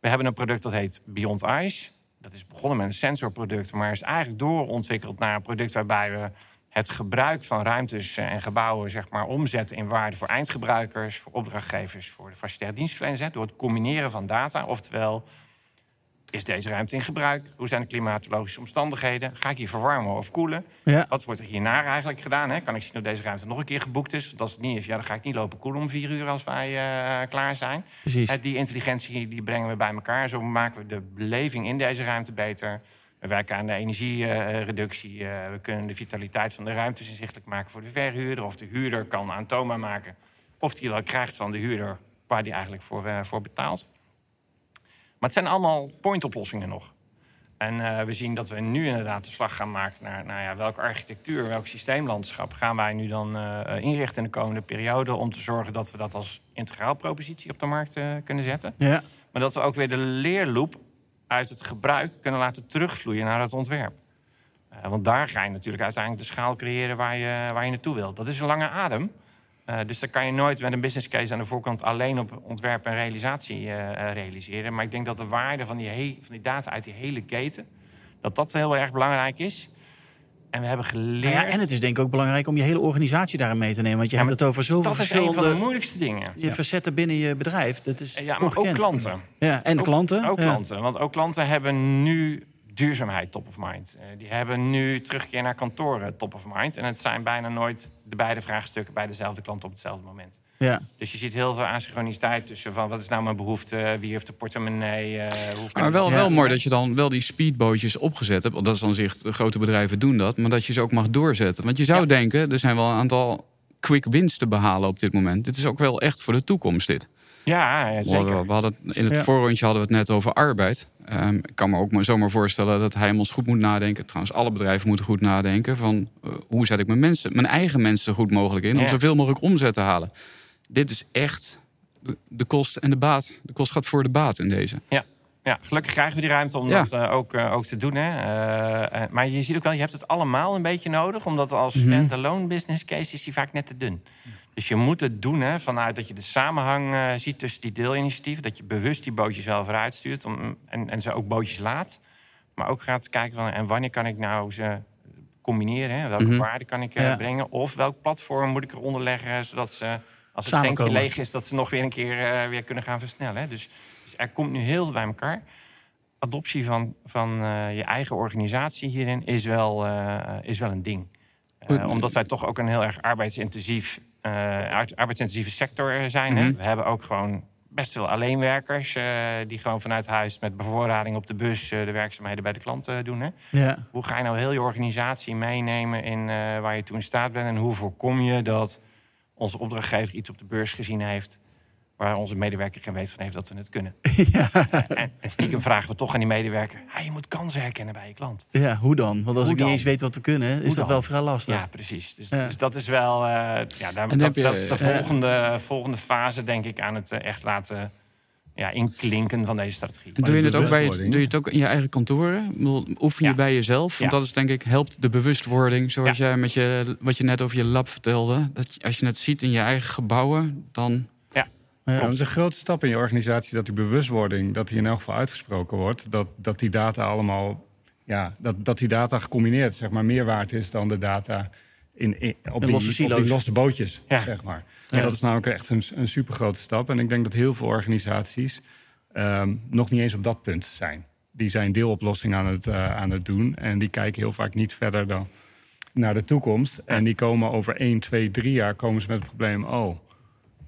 C: We hebben een product dat heet Beyond Ice. Dat is begonnen met een sensorproduct, maar is eigenlijk doorontwikkeld naar een product waarbij we het gebruik van ruimtes en gebouwen zeg maar, omzetten in waarde voor eindgebruikers, voor opdrachtgevers, voor de facilitaire dienstverleners. Door het combineren van data. Oftewel, is deze ruimte in gebruik? Hoe zijn de klimatologische omstandigheden? Ga ik hier verwarmen of koelen?
F: Ja.
C: Wat wordt er hierna eigenlijk gedaan? Hè? Kan ik zien dat deze ruimte nog een keer geboekt is? Want als het niet is, ja, dan ga ik niet lopen koelen om vier uur als wij uh, klaar zijn.
F: Precies.
C: die intelligentie die brengen we bij elkaar. Zo maken we de beleving in deze ruimte beter. We werken aan de energiereductie. Eh, we kunnen de vitaliteit van de ruimtes inzichtelijk maken voor de verhuurder. Of de huurder kan aantoonbaar maken of hij wel krijgt van de huurder waar hij eigenlijk voor, uh, voor betaalt. Maar het zijn allemaal point-oplossingen nog. En uh, we zien dat we nu inderdaad de slag gaan maken naar nou ja, welke architectuur, welk systeemlandschap gaan wij nu dan uh, inrichten in de komende periode om te zorgen dat we dat als integraal propositie op de markt kunnen zetten.
F: Ja.
C: Maar dat we ook weer de leerloop uit het gebruik kunnen laten terugvloeien naar het ontwerp. Uh, want daar ga je natuurlijk uiteindelijk de schaal creëren waar je, waar je naartoe wilt. Dat is een lange adem. Uh, dus daar kan je nooit met een business case aan de voorkant alleen op ontwerp en realisatie uh, realiseren. Maar ik denk dat de waarde van die, van die data uit die hele keten, dat dat heel erg belangrijk is. En we hebben geleerd.
F: Nou ja, en het is denk ik ook belangrijk om je hele organisatie daarin mee te nemen. Want je ja, hebt het over zoveel
C: dat
F: verschillende...
C: Dat is een van de moeilijkste dingen.
F: Je verzetten binnen je bedrijf. Dat is
C: ja, maar ongekend. ook klanten.
F: Ja, en
C: ook,
F: klanten.
C: Ook
F: ja.
C: klanten. Want ook klanten hebben nu duurzaamheid top of mind. Uh, die hebben nu terugkeer naar kantoren top of mind. En het zijn bijna nooit de beide vraagstukken bij dezelfde klant op hetzelfde moment.
F: Ja.
C: Dus je ziet heel veel asynchroniciteit tussen van wat is nou mijn behoefte, wie heeft de portemonnee. Uh, hoe
E: maar wel, wel mooi dat je dan wel die speedbootjes opgezet hebt. Want dat is dan zich, de grote bedrijven doen dat. Maar dat je ze ook mag doorzetten. Want je zou ja. denken, er zijn wel een aantal quick wins te behalen op dit moment. Dit is ook wel echt voor de toekomst dit.
C: Ja, ja zeker.
E: We hadden, in het ja. voorrondje hadden we het net over arbeid. Um, ik kan me ook maar zomaar voorstellen dat hij ons goed moet nadenken. Trouwens, alle bedrijven moeten goed nadenken. Van uh, hoe zet ik mijn, mensen, mijn eigen mensen zo goed mogelijk in. Om zoveel mogelijk omzet te halen. Dit is echt de kost en de baat. De kost gaat voor de baat in deze.
C: Ja. Ja, gelukkig krijgen we die ruimte om ja. dat uh, ook, uh, ook te doen. Hè. Uh, maar je ziet ook wel, je hebt het allemaal een beetje nodig. Omdat als mm -hmm. standalone business case is die vaak net te dun. Dus je moet het doen hè, vanuit dat je de samenhang ziet tussen die deelinitiatieven. Dat je bewust die bootjes wel vooruit stuurt om, en, en ze ook bootjes laat. Maar ook gaat kijken van en wanneer kan ik nou ze combineren? Hè? Welke mm -hmm. waarde kan ik ja. brengen? Of welk platform moet ik eronder leggen zodat ze als het tankje leeg is, dat ze nog weer een keer uh, weer kunnen gaan versnellen. Dus, dus, er komt nu heel veel bij elkaar. Adoptie van, van uh, je eigen organisatie hierin is wel, uh, is wel een ding. omdat wij toch ook een heel erg arbeidsintensief, arbeidsintensieve sector zijn. Mm -hmm. hè? We hebben ook gewoon best veel alleenwerkers die gewoon vanuit huis met bevoorrading op de bus de werkzaamheden bij de klant doen. Hè?
F: Ja.
C: Hoe ga je nou heel je organisatie meenemen in waar je toe in staat bent en hoe voorkom je dat onze opdrachtgever iets op de beurs gezien heeft... waar onze medewerker geen weet van heeft dat we het kunnen.
F: Ja.
C: En, en stiekem vragen we toch aan die medewerker... Je moet kansen herkennen bij je klant.
F: Ja, hoe dan? Want als
C: hoe
F: ik
C: dan?
F: niet eens weet wat we kunnen... is
C: Hoe
F: dat
C: dan?
F: wel vrij lastig.
C: Ja, precies. Dus,
F: Ja.
C: dus dat is wel... Uh, ja, daar, dat,
E: je-
C: dat is de
F: Ja.
C: volgende, volgende fase, denk ik... aan het eh, echt laten ja, inklinken van deze strategie.
E: En doe je, het ook bij, doe je het ook in je eigen kantoren? Ik bedoel, Oefen je
C: Ja.
E: bij jezelf? Want
C: Ja.
E: dat is denk ik, helpt de bewustwording. Zoals
C: Ja.
E: jij met je, wat je net over je lab vertelde. Dat als je het ziet in je eigen gebouwen, dan...
B: Ja, dat is een grote stap in je organisatie dat die bewustwording, dat die in elk geval uitgesproken wordt. Dat, dat die data allemaal, ja, dat, dat die data gecombineerd, zeg maar, meer waard is dan de data in, in- op,
F: In
B: die,
F: losse
B: op
F: silo's.
B: die losse bootjes,
C: Ja.
B: zeg maar.
F: Ja.
B: Ja. Dat is namelijk echt een, een super grote stap. En ik denk dat heel veel organisaties ehm, nog niet eens op dat punt zijn. Die zijn deeloplossing aan het, eh, aan het doen. En die kijken heel vaak niet verder dan naar de toekomst. En die komen over 1, 2, 3 jaar komen ze met het probleem... oh,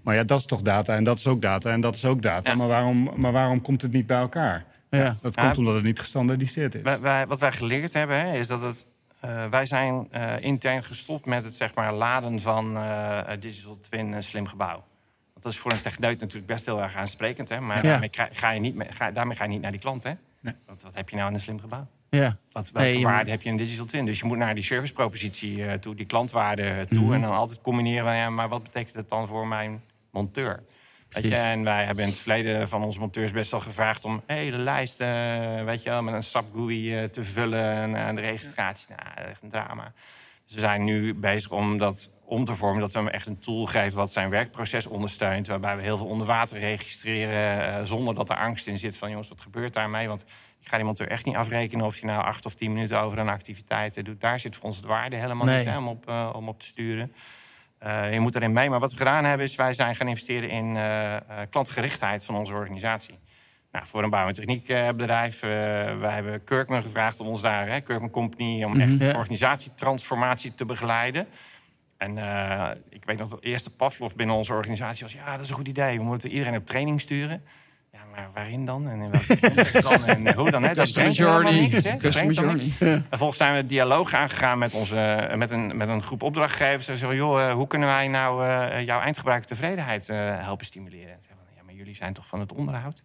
B: maar ja, dat is toch data en dat is ook data en dat is ook data.
C: Ja.
B: Maar, waarom, maar waarom komt het niet bij elkaar?
F: Ja.
B: Dat komt omdat het niet gestandaardiseerd is.
C: Wij, wij- wat wij geleerd hebben, hè, is dat het. Eh, wij zijn eh, intern gestopt met het zeg maar, laden van eh, digital twin slim gebouw. Want dat is voor een techneut natuurlijk best heel erg aansprekend. Hè? Maar
F: Ja.
C: daarmee, ga je niet, ga, daarmee ga je niet naar die klant. Hè?
B: Nee.
C: Want wat heb je nou in een slim gebouw?
F: Ja.
C: Wat, welke
F: Nee,
C: waarde
F: moet-
C: heb je in digital twin? Dus je moet naar die servicepropositie toe, die klantwaarde toe.
F: Mhm.
C: En dan altijd combineren van, ja, maar wat betekent het dan voor mijn monteur? Weet je,
F: Precies.
C: en wij hebben in het verleden van onze monteurs best wel gevraagd om hele lijst, eh, weet je wel, met een SAP GUI eh, te vullen en eh, de registratie. Nou, echt een drama. Dus we zijn nu bezig om dat om te vormen, dat we hem echt een tool geven wat zijn werkproces ondersteunt, waarbij we heel veel onder water registreren zonder dat er angst in zit van jongens, wat gebeurt daarmee? Want ik ga die monteur echt niet afrekenen of je nou acht of tien minuten over een activiteit doet. Daar zit voor ons de waarde helemaal
F: Nee.
C: niet hè, om, op, om op te sturen. Eh, je moet erin mee. Maar wat we gedaan hebben, is wij zijn gaan investeren in eh, eh, klantgerichtheid van onze organisatie. Nou, voor een bouw- en techniekbedrijf. wij hebben Kirkman gevraagd om ons daar, hè, Kirkman Company, om echt
F: Ja.
C: organisatietransformatie te begeleiden. En ik weet nog dat de eerste Pavlov binnen onze organisatie was... ja, dat is een goed idee, we moeten iedereen op training sturen. Maar waarin dan? En in welke dan? En hoe dan? Hè? Dat brengt helemaal
E: journey.
C: niks, hè? Dat
E: Customer
C: brengt dan niks.
E: journey.
C: En vervolgens zijn we het dialoog aangegaan met, onze, met, een, met een groep opdrachtgevers. En zeggen, joh, eh, hoe kunnen wij nou eh, jouw eindgebruiker tevredenheid eh, helpen stimuleren? En zeggen ja, maar jullie zijn toch van het onderhoud?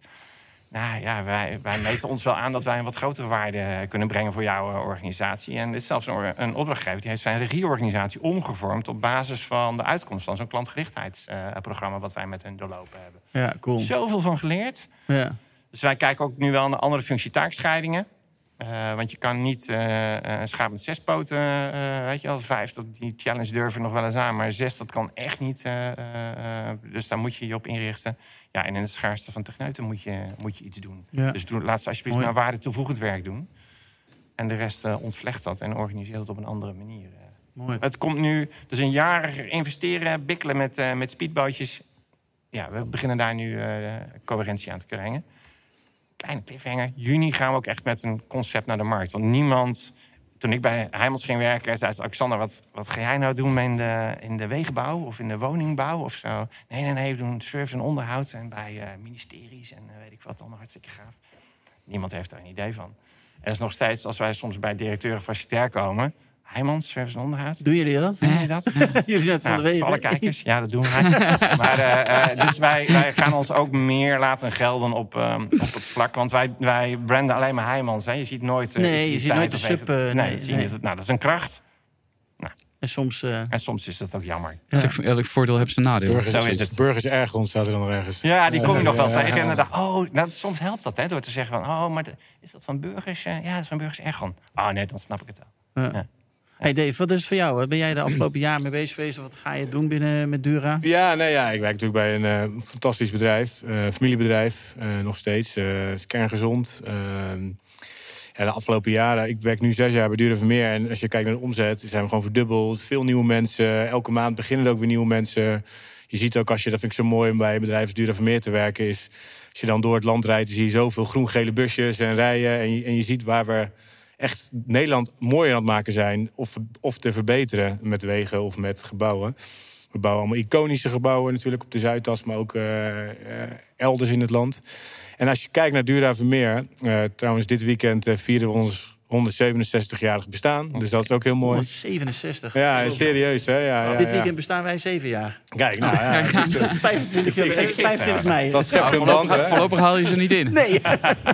C: Nou ja, wij, wij meten ons wel aan dat wij een wat grotere waarde kunnen brengen voor jouw eh, organisatie. En er is zelfs een, opdrachtgever die heeft zijn regieorganisatie omgevormd op basis van de uitkomst van zo'n klantgerichtheidsprogramma wat wij met hun doorlopen hebben.
F: Ja, cool.
C: Zoveel van geleerd.
F: Ja.
C: Dus wij kijken ook nu wel naar andere functietaakscheidingen. Eh, want je kan niet eh, een schaap met zes poten, eh, weet je wel, vijf, dat, die challenge durven nog wel eens aan. Maar zes, dat kan echt niet. eh, eh, eh, dus daar moet je je op inrichten. Ja, en in het schaarste van techneuten moet je, moet je iets doen.
F: Ja.
C: Dus doe, laat ze alsjeblieft
F: Mooi.
C: maar waarde toevoegend werk doen. En de rest eh, ontvlecht dat en organiseer het op een andere manier. eh.
F: Mooi.
C: Het komt nu, dus een jaar investeren, bikkelen met, eh, met speedbootjes. Ja, we beginnen daar nu eh, coherentie aan te krijgen. Kleine cliffhanger. Juni gaan we ook echt met een concept naar de markt. Want niemand, toen ik bij Heimels ging werken, zei ze, Alexander, wat, wat ga jij nou doen in de, in de wegenbouw of in de woningbouw of zo? Nee, nee, nee, we doen service en onderhoud en bij eh, ministeries en eh, weet ik wat, allemaal hartstikke gaaf. Niemand heeft daar een idee van. En dat is nog steeds, als wij soms bij directeuren facilitair komen, Heimans, service en onderhoud.
F: Doen jullie dat?
C: Je dat?
F: Jullie zijn het van
C: Ja,
F: de week.
C: voor alle kijkers, ja, dat doen wij. maar, eh, eh, dus wij, wij gaan ons ook meer laten gelden op, ehm, op dat vlak. Want wij, wij branden alleen maar Heijmans. Hè. Je ziet nooit... eh,
F: Nee, je ziet nooit de sub,
C: nee,
F: nee,
C: je
F: nee.
C: niet. nou, dat is een kracht.
F: En soms... eh,
C: En soms is dat ook jammer.
E: Elk, elk voordeel heeft zijn nadeel.
D: Burgers,
C: Zo is het.
D: Burgers ergens staat er dan nog ergens.
C: Ja, die kom je nog wel
D: Ja,
C: tegen.
D: ja.
C: En dan dacht oh, nou, soms helpt dat, hè, door te zeggen van... Oh, maar de- is dat van burgers? eh, ja, dat is van burgers Ergon. Oh, nee, dan snap ik het wel.
F: ja. Hey Dave, wat is voor jou? Ben jij de afgelopen jaar mee bezig geweest? Wat ga je doen binnen met Dura?
D: Ja, nee, ja, ik werk natuurlijk bij een eh, fantastisch bedrijf, eh, familiebedrijf, eh, nog steeds, kerngezond. Ehm, de afgelopen jaren, ik werk nu zes jaar bij Dura Vermeer en als je kijkt naar de omzet, zijn we gewoon verdubbeld. Veel nieuwe mensen, elke maand beginnen er ook weer nieuwe mensen. Je ziet ook als je, dat vind ik zo mooi om bij een bedrijf als Dura Vermeer te werken, is als je dan door het land rijdt, zie je zoveel groen-gele busjes en rijen en en je ziet waar we echt Nederland mooier aan het maken zijn of, of te verbeteren met wegen of met gebouwen. We bouwen allemaal iconische gebouwen natuurlijk op de Zuidas, maar ook eh, eh, elders in het land. En als je kijkt naar Dura Vermeer, eh, trouwens dit weekend vieren we ons 167-jarig bestaan. Dus dat is ook heel mooi.
F: 167.
D: Ja, serieus hè? Ja, ja,
F: Dit weekend bestaan wij zeven jaar.
D: Kijk, nou ja,
F: 25,
C: Ik- ik-
F: 25 mei.
D: dat schept een band.
E: Voorlopig, haal je ze niet in.
F: Nee,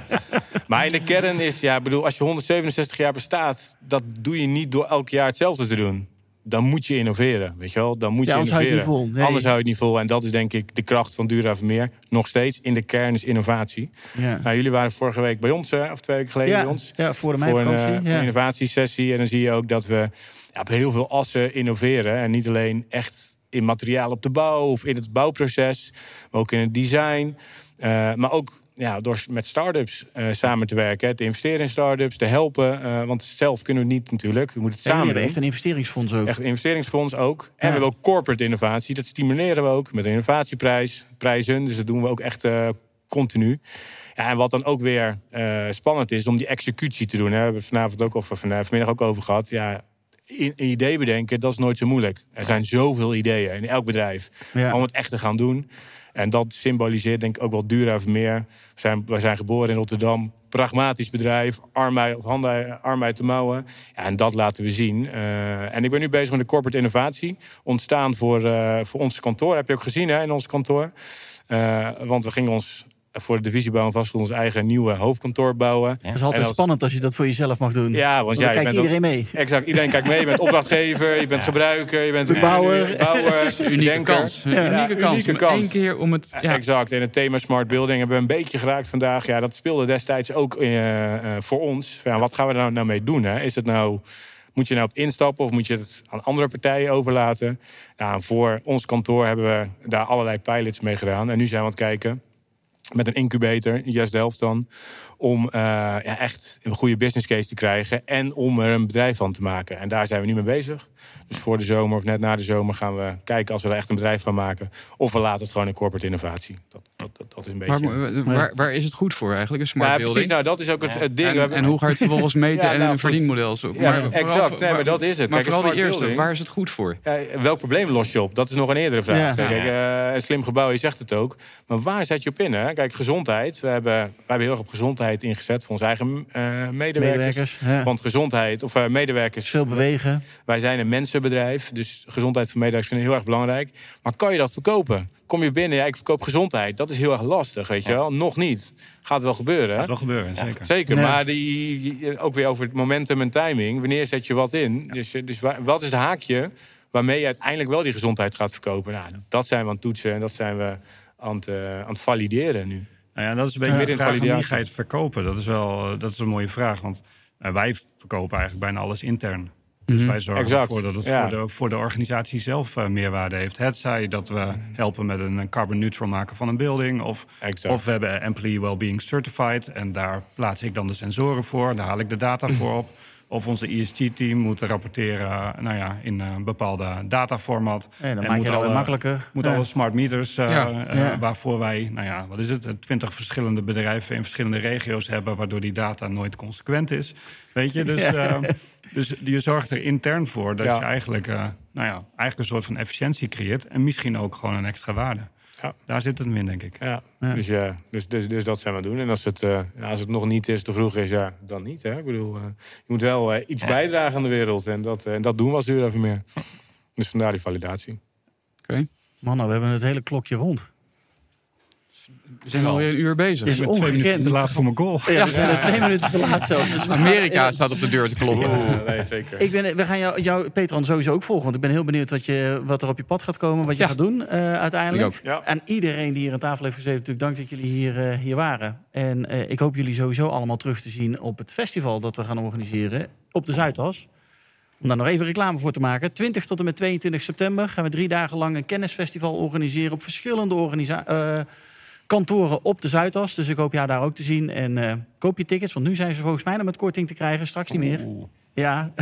D: Maar in de kern is, ja, ik bedoel, als je 167 jaar bestaat, dat doe je niet door elk jaar hetzelfde te doen. Dan moet je innoveren, weet je wel? Dan moet
F: Ja,
D: je
F: anders hou je het
D: innoveren.
F: niet vol. Nee.
D: Anders hou je het niet vol. En dat is denk ik de kracht van Dura Vermeer. Nog steeds in de kern is innovatie.
F: Ja.
D: Nou, jullie waren vorige week bij ons, hè, of twee weken geleden
F: Ja,
D: bij ons.
F: ja, voor de
D: voor een, eh, voor een innovatiesessie. En dan zie je ook dat we ja, op heel veel assen innoveren. En niet alleen echt in materiaal op de bouw of in het bouwproces, maar ook in het design. Eh, maar ook ja, door met start-ups eh, samen te werken. Te investeren in start-ups, te helpen. eh, want zelf kunnen we niet natuurlijk. We moeten het samen
F: hebben
D: doen.
F: echt een investeringsfonds ook.
D: Echt een investeringsfonds ook. En we hebben ook corporate innovatie. Dat stimuleren we ook met een innovatieprijs, prijzen. Dus dat doen we ook echt eh, continu. Ja, en wat dan ook weer spannend is, om die executie te doen. Hè. We hebben het vanavond ook van, vanmiddag ook over gehad. Ja, een idee bedenken, dat is nooit zo moeilijk. Er zijn zoveel ideeën in elk bedrijf
F: Ja.
D: om het echt te gaan doen. En dat symboliseert denk ik ook wel Dura Vermeer. We zijn, we zijn geboren in Rotterdam. pragmatisch bedrijf, arm uit, arm uit de mouwen. Ja, en dat laten we zien. Eh, en ik ben nu bezig met de corporate innovatie. Ontstaan voor, eh, voor ons kantoor. Heb je ook gezien hè, in ons kantoor. Eh, want we gingen ons voor de divisiebouw en vastgoed ons eigen nieuwe hoofdkantoor bouwen.
F: Dat is altijd
D: als-
F: spannend als je dat voor jezelf mag doen.
D: Ja, want,
F: Want
D: ja,
F: dan kijkt
D: bent
F: iedereen
D: ook-
F: mee.
D: Exact, iedereen kijkt mee. Je bent opdrachtgever, je bent gebruiker, je bent
F: Bouwer.
D: bouwer
E: Unieke
D: denker.
E: kans. Een
D: Ja,
E: unieke kans.
D: unieke kans.
E: één keer om het... Ja.
D: Exact. En het thema smart building hebben we een beetje geraakt vandaag. Ja, dat speelde destijds ook eh, eh, voor ons. Ja, wat gaan we daar nou mee doen? Hè? Is het nou, moet je nou op instappen of moet je het aan andere partijen overlaten? Nou, voor ons kantoor hebben we daar allerlei pilots mee gedaan. En nu zijn we aan het kijken met een incubator, Yes de helft dan, om eh, ja, echt een goede business case te krijgen en om er een bedrijf van te maken. En daar zijn we nu mee bezig. Dus voor de zomer of net na de zomer gaan we kijken als we er echt een bedrijf van maken. Of we laten het gewoon in corporate innovatie. Dat, dat, dat, dat is een beetje...
E: Waar, waar, waar is het goed voor eigenlijk, een smart
D: ja,
E: building?
D: precies. Nou, dat is ook het, het ding. We
E: En,
D: hebben-
E: en hoe ga je het vervolgens meten
D: Ja,
E: en
D: nou,
E: een verdienmodel zoeken?
D: Ja,
E: Maar vooral-
D: exact. Nee, maar dat is het.
E: Maar
D: Kijk,
E: vooral
D: smart
E: eerste,
D: building-
E: waar is het goed voor?
D: Ja, welk probleem los je op? Dat is nog een eerdere vraag.
F: Ja.
D: Kijk, eh, een slim gebouw, je zegt het ook. Maar waar zet je op in? Hè? Kijk, gezondheid. We hebben, we hebben heel erg op gezondheid ingezet voor onze eigen eh, medewerkers.
F: Medewerkers. Ja.
D: Want gezondheid, of eh, medewerkers,
F: Veel bewegen.
D: wij zijn een mensenbedrijf. Dus gezondheid van medewerkers vind ik heel erg belangrijk. Maar kan je dat verkopen? Kom je binnen, ja, ik verkoop gezondheid. Dat is heel erg lastig, weet je wel. Nog niet. Gaat wel gebeuren.
B: Gaat wel gebeuren, zeker.
D: Zeker, maar die, ook weer over het momentum en timing. Wanneer zet je wat in? Dus, eh, dus wa- wat is het haakje waarmee je uiteindelijk wel die gezondheid gaat verkopen? Nou, dat zijn we aan het toetsen en dat zijn we aan het, eh, aan het valideren nu.
B: Nou ja, dat is een beetje
D: Ja.
B: de vraag van wie ga je het verkopen. Dat is wel eh, dat is een mooie vraag. Want wij verkopen eigenlijk bijna alles intern. Dus wij zorgen
D: Exact.
B: ervoor dat het
D: Ja.
B: voor, de, voor de organisatie zelf eh, meerwaarde heeft. Het zij dat we helpen met een carbon neutral maken van een building. Of,
D: Exact.
B: of we hebben Employee Wellbeing Certified. En daar plaats ik dan de sensoren voor. Daar haal ik de data voor op. Of onze ESG-team moet rapporteren eh, nou ja, in een bepaalde dataformat.
F: Ja, dan
B: En
F: maak
B: moet
F: je dat
B: alle-
F: makkelijker.
B: moet
F: Ja.
B: alle smart meters, eh,
E: Ja.
B: eh,
F: Ja.
B: waarvoor wij, nou ja, wat is het, twintig verschillende bedrijven in verschillende regio's hebben, waardoor die data nooit consequent is. Weet je, dus, eh, dus je zorgt er intern voor dat je eigenlijk, eh, nou ja, eigenlijk een soort van efficiëntie creëert en misschien ook gewoon een extra waarde.
D: Ja.
B: Daar zit het hem in, denk ik.
D: Ja,
F: Ja.
D: Dus, ja dus, dus, dus dat zijn we aan het doen. En als het, eh, ja, als het nog niet is, te vroeg is, ja, dan niet. Hè? Ik bedoel, eh, je moet wel eh, iets bijdragen aan de wereld. En dat, en dat doen we als duur even meer. Dus vandaar die validatie.
E: Oké.
F: Mannen, we hebben het hele klokje rond.
E: We zijn alweer een uur bezig.
F: Dit is ongekend.
B: te laat voor mijn goal.
F: Ja, we zijn er twee minuten te laat zelfs. Dus gaan-
E: Amerika staat op de deur te kloppen.
D: nee, zeker.
F: Ik ben, we gaan jou, jou, Petran, sowieso ook volgen. Want ik ben heel benieuwd wat, je, wat er op je pad gaat komen. Wat je
E: Ja.
F: gaat doen eh, uiteindelijk.
E: Ik ook.
D: Ja.
F: En iedereen die hier aan tafel heeft gezeten, natuurlijk dank dat jullie hier, eh, hier waren. En eh, ik hoop jullie sowieso allemaal terug te zien op het festival dat we gaan organiseren op de Zuidas. Om daar nog even reclame voor te maken. 20 tot en met 22 september gaan we drie dagen lang een kennisfestival organiseren op verschillende organisa- eh, kantoren op de Zuidas. Dus ik hoop jou daar ook te zien. En eh, koop je tickets, want nu zijn ze volgens mij nog met korting te krijgen. Straks niet meer. Ja,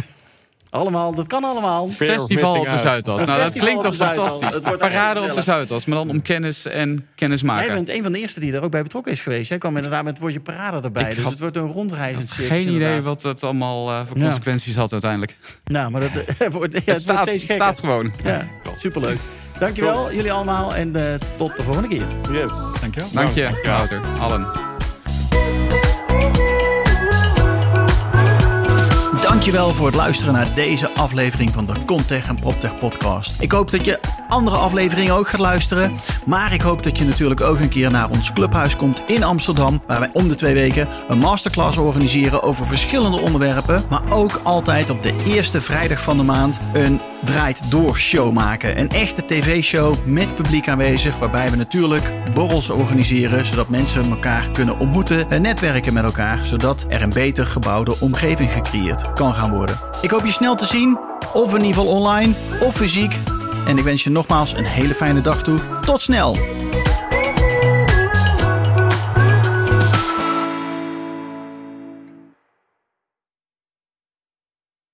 F: allemaal. Dat kan allemaal.
E: Festival op de Zuidas.
F: Een
E: Nou, dat klinkt toch fantastisch.
F: Het wordt
E: Parade op de Zuidas, maar dan om kennis en kennis
F: Jij bent een van de eerste die er ook bij betrokken is geweest. Jij kwam inderdaad met het woordje parade erbij.
E: Ik
F: dus
E: had
F: het wordt een rondreizend circus.
E: Geen idee
F: inderdaad.
E: wat het allemaal eh, voor
F: Ja.
E: consequenties had uiteindelijk.
F: Nou, maar dat wordt, ja, het
E: het
F: wordt
E: staat,
F: steeds gekker.
E: staat gewoon.
F: Ja, superleuk. Dankjewel, jullie allemaal. En eh, tot de volgende keer.
D: Yes.
B: Dankjewel.
E: Dank je, Wouter. Allen.
A: Dankjewel voor het luisteren naar deze aflevering van de Contech en PropTech podcast. Ik hoop dat je andere afleveringen ook gaat luisteren. Maar ik hoop dat je natuurlijk ook een keer naar ons clubhuis komt in Amsterdam. Waar wij om de twee weken een masterclass organiseren over verschillende onderwerpen. Maar ook altijd op de eerste vrijdag van de maand een draait door show maken. Een echte tv-show met publiek aanwezig. Waarbij we natuurlijk borrels organiseren. Zodat mensen elkaar kunnen ontmoeten en netwerken met elkaar. Zodat er een beter gebouwde omgeving gecreëerd gaan worden. Ik hoop je snel te zien. Of in ieder geval online of fysiek. En ik wens je nogmaals een hele fijne dag toe. Tot snel!